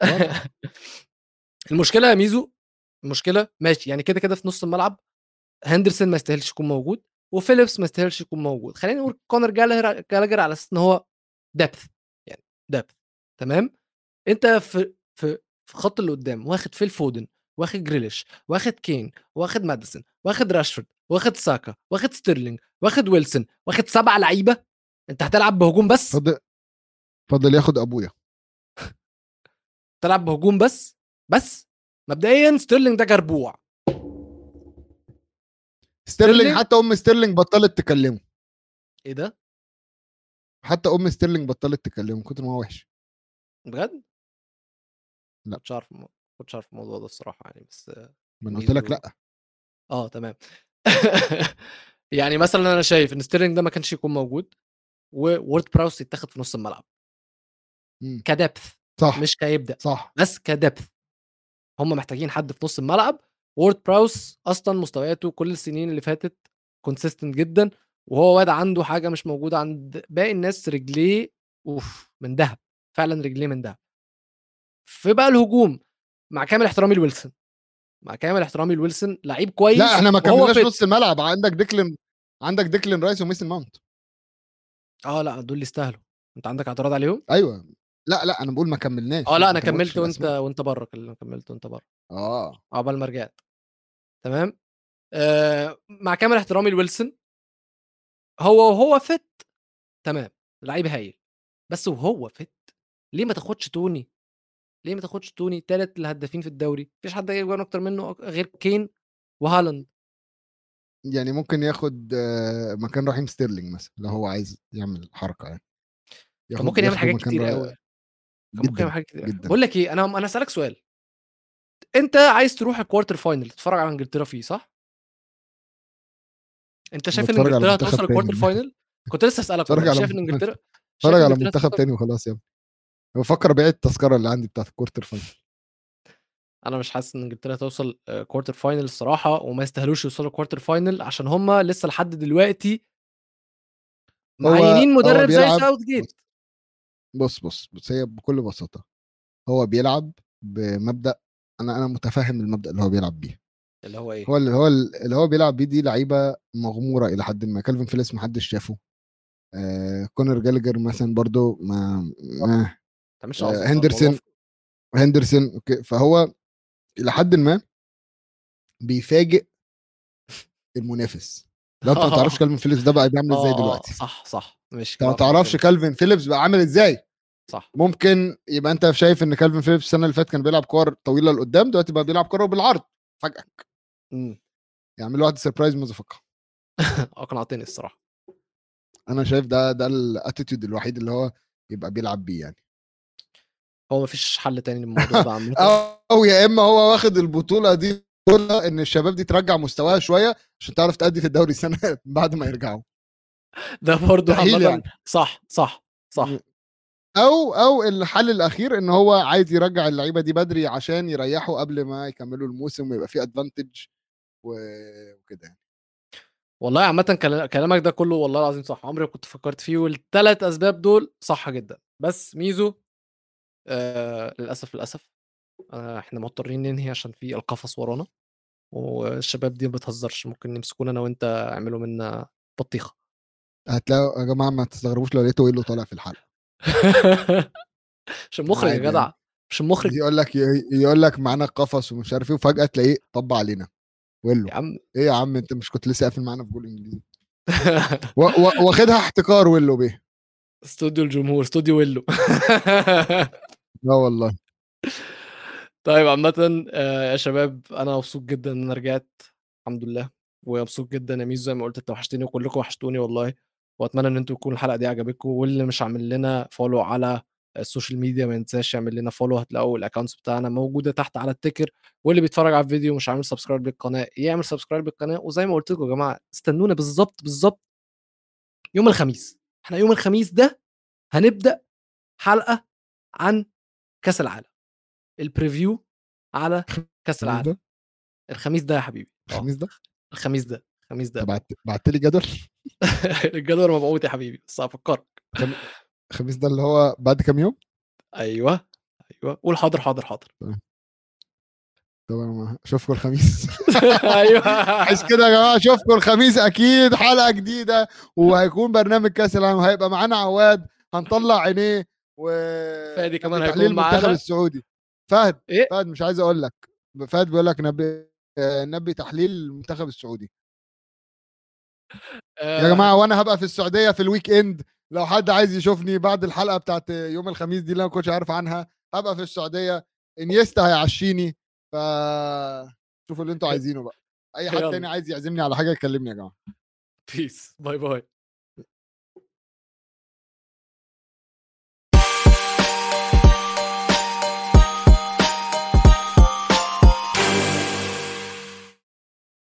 المشكلة يا ميزو، المشكلة ماشي يعني كده، كده في نُص الملعب هندرسون ما يستاهلش يكون موجود، وفيليبس ما يستاهلش يكون موجود، خلّينا نقول كونر جالاجر على أساس إن هو depth يعني depth تمام؟ أنت في في في الخط اللي قدّام واخد فيل فودن، واخد جريليش، واخد كين، واخد ماديسون، واخد راشفورد، واخد ساكا، واخد ستيرلينج، واخد ويلسون، واخد 7 لعيبة، أنت هتلعب بهجوم بس؟ فضل فضل ياخد أبويا. تلعب بهجوم بس؟ بس؟ مبدئيًا ستيرلينج ده جربوع. ستيرلينج حتى أم ستيرلينج بطّلت تكلمه. إيه ده؟ حتى أم ستيرلينج بطّلت تكلمه كتر ما هو وِحِش. بجد؟ لأ. كنتش ما كنتش أعرف الموضوع ده الصراحة يعني بس ما أنا قُلت لك لأ. آه تمام. يعني مثلًا أنا شايف إن ستيرلينج ده ما كانش يكون موجود، وورد براوس يتاخد في نُص الملعب. ك depth صح، مش كيبدأ، صح. بس ك depth هم محتاجين حد في نُص الملعب، وورد براوس أصلًا مستوياته كل السنين اللي فاتت consistent جدًا، وهو واد عنده حاجة مش موجودة عند باقي الناس رجليه أوف! من دهب، فعلًا رجليه من دهب. في بقى الهجوم، مع كامل احترامي لويلسون، مع كامل احترامي لويلسون لعيب كويس إحنا ما وهو كمّلناش. نُص الملعب، عندك ديكلان عندك ديكلان رايس وميسن ماونت. آه لأ، دول يستاهلوا. أنت عندك اعتراض عليهم؟ أيوه. لأ، لأ، أنا باقول ما كمّلناش، آه ما أنا كمّلتش كمّلت الأسماء. وأنت برّه، كمّلت وأنت برّه. آه. عقبال ما رجعت. تمام؟ آآ مع كامل احترامي لويلسون هو وهو fit تمام، لعيب هايل. بس وهو fit ليه ما تاخدش توني؟ ليه ما تاخدش توني تالت الهدافين في الدوري؟ ما فيش حد جايب جوان أكتر منه غير كين وهالاند. يعني ممكن ياخد مكان رحيم ستيرلينج مثلًا، لو هو عايز يعمل حركة يعني. ممكن يعمل حاجات كتير ر أوي. كان ممكن يعمل جدًا، أوي. جدًا. باقول لك أنا م أنا هاسألك سؤال. أنت عايز تروح ال quarter final تتفرج على إنجلترا فيه صح؟ أنت شايف إنجلترا منتخب هتوصل. ال quarter final؟ كنت لسه على شايف إنجلترا شايف باتفرج على منتخب تاني وخلاص يا ابني. بافكر أبيع التذكرة اللي عندي بتاعة ال quarter final. أنا مش حاسس إنجلترا هتوصل آآ quarter final الصراحة، وما يستاهلوش يوصلوا quarter final عشان هم لسه لحد دلوقتي معيّنين مدرب زي بيلعب Southgate. بُص بُص، بُص، هي بكل بساطة، هو بيلعب بمبدأ أنا أنا متفهم المبدأ اللي هو بيلعب بيه. اللي هو إيه؟ هو اللي هو ال اللي هو بيلعب بيه دي لعيبة مغمورة إلى حدٍ ما، كالفين فيليبس ما حدش شافه. آآ كونر جالجر مثلًا برضه ما ما الموضوع هندرسون هندرسون okay، فهو إلى حدٍ ما بيفاجئ المنافس. هو أنت ما تعرفش كالفين فيليبس ده بقى بيعمل إزاي آه، آه، دلوقتي. صح، صح، أنت ما تعرفش. كالفين فيليبس بقى عامل إزاي. صح. ممكن يبقى أنت شايف إن كالفين فيليبس السنة اللي فاتت كان بيلعب كور طويلة لقدّام، دلوقتي بقى بيلعب كورة بالعرض، فاجئك. يعمل واحد surprise motherfucker. أقنعتني الصراحة. أنا شايف ده ده الattitude الوحيد اللي هو يبقى بيلعب بيه يعني. هو ما فيش حل تاني للموضوع ده. أو يا إما هو واخد البطولة دي كلها إن الشباب دي ترجّع مستواها شوية، عشان تعرف تأدي في الدوري السنة بعد ما يرجعوا. ده برضه يعني. صح، صح، صح. أو أو الحل الأخير إن هو عايز يرجّع اللعيبة دي بدري عشان يريّحوا قبل ما يكمّلوا الموسم ويبقى في و وكده يعني. والله عامةً كلا كلامك ده كله والله العظيم صح، عمري ما كنت فكّرت فيه وال3 أسباب دول صح جدًا. بس ميزو آآ للأسف، للأسف آآ إحنا مضطرين ننهي عشان في القفص ورانا، والشباب دي ما بتهزرش، ممكن يمسكونا أنا وأنت يعملوا منا بطيخة. هتلاقوا يا جماعة ما تستغربوش لو لقيتوا ويلو طالع في الحلقة. مش المخرج يا عادي يعني. جدع، مش المخرج. يقول لك يقول لك معانا القفص ومش عارف إيه، وفجأة تلاقيه طَب علينا. ويلو. يا عم إيه يا عم أنت مش كنت لسه قافل معانا في جول و واخدها احتكار ويلو بيه. استوديو الجمهور، استوديو ويلو. لا والله. طيب عامةً آآ يا شباب أنا مبسوط جدًا إن أنا رجعت الحمد لله. ومبسوط جدًا يا ميزو زي ما قُلت أنت وحشتني وكلكم وحشتوني والله، وأتمنى إن أنتم تكون الحلقة دي عجبتكم، واللي مش عامل لنا follow على السوشيال ميديا ما ينساش يعمل لنا follow هتلاقوا ال accounts بتاعنا موجودة تحت على ال ticker، واللي بيتفرج على الفيديو ومش عامل subscribe للقناة يعمل subscribe للقناة، وزي ما قُلت لكم يا جماعة استنونا بالضبط، بالضبط يوم الخميس، إحنا يوم الخميس ده هنبدأ حلقة عن كأس العالم، ال preview على الخميس العالم،؟ الخميس ده يا حبيبي، الخميس ده؟ الخميس ده، الخميس ده بعت بعت لي جدول؟ الجدول مبعوت يا حبيبي، بس هافكّرك. الخم الخميس ده اللي هو بعد كام يوم؟ أيوه، أيوه، قُل حاضر، حاضر، حاضر. تمام. تمام أشوفكم الخميس أيوه. عايز كده يا جماعة أشوفكم الخميس أكيد حلقة جديدة، وهيكون برنامج كأس العالم وهيبقى معانا عواد هنطلّع عينيه و فادي كمان هيكون المنتخب معانا. السعودي. فهد، إيه؟ فهد مش عايز أقول لك، فهد بيقول لك نبّي نبّي تحليل المنتخب السعودي. يا آآ جماعة وأنا هابقى في السعودية في الweekend لو حد عايز يشوفني بعد الحلقة بتاعة يوم الخميس دي اللي أنا ما كنتش عارف عنها، هابقى في السعودية، إنيستا هيعشّيني، ف شوفوا اللي ي عايزينه بقى. أي حد. تاني عايز يعزمني على حاجة يكلمني يا جماعة. peace bye, bye.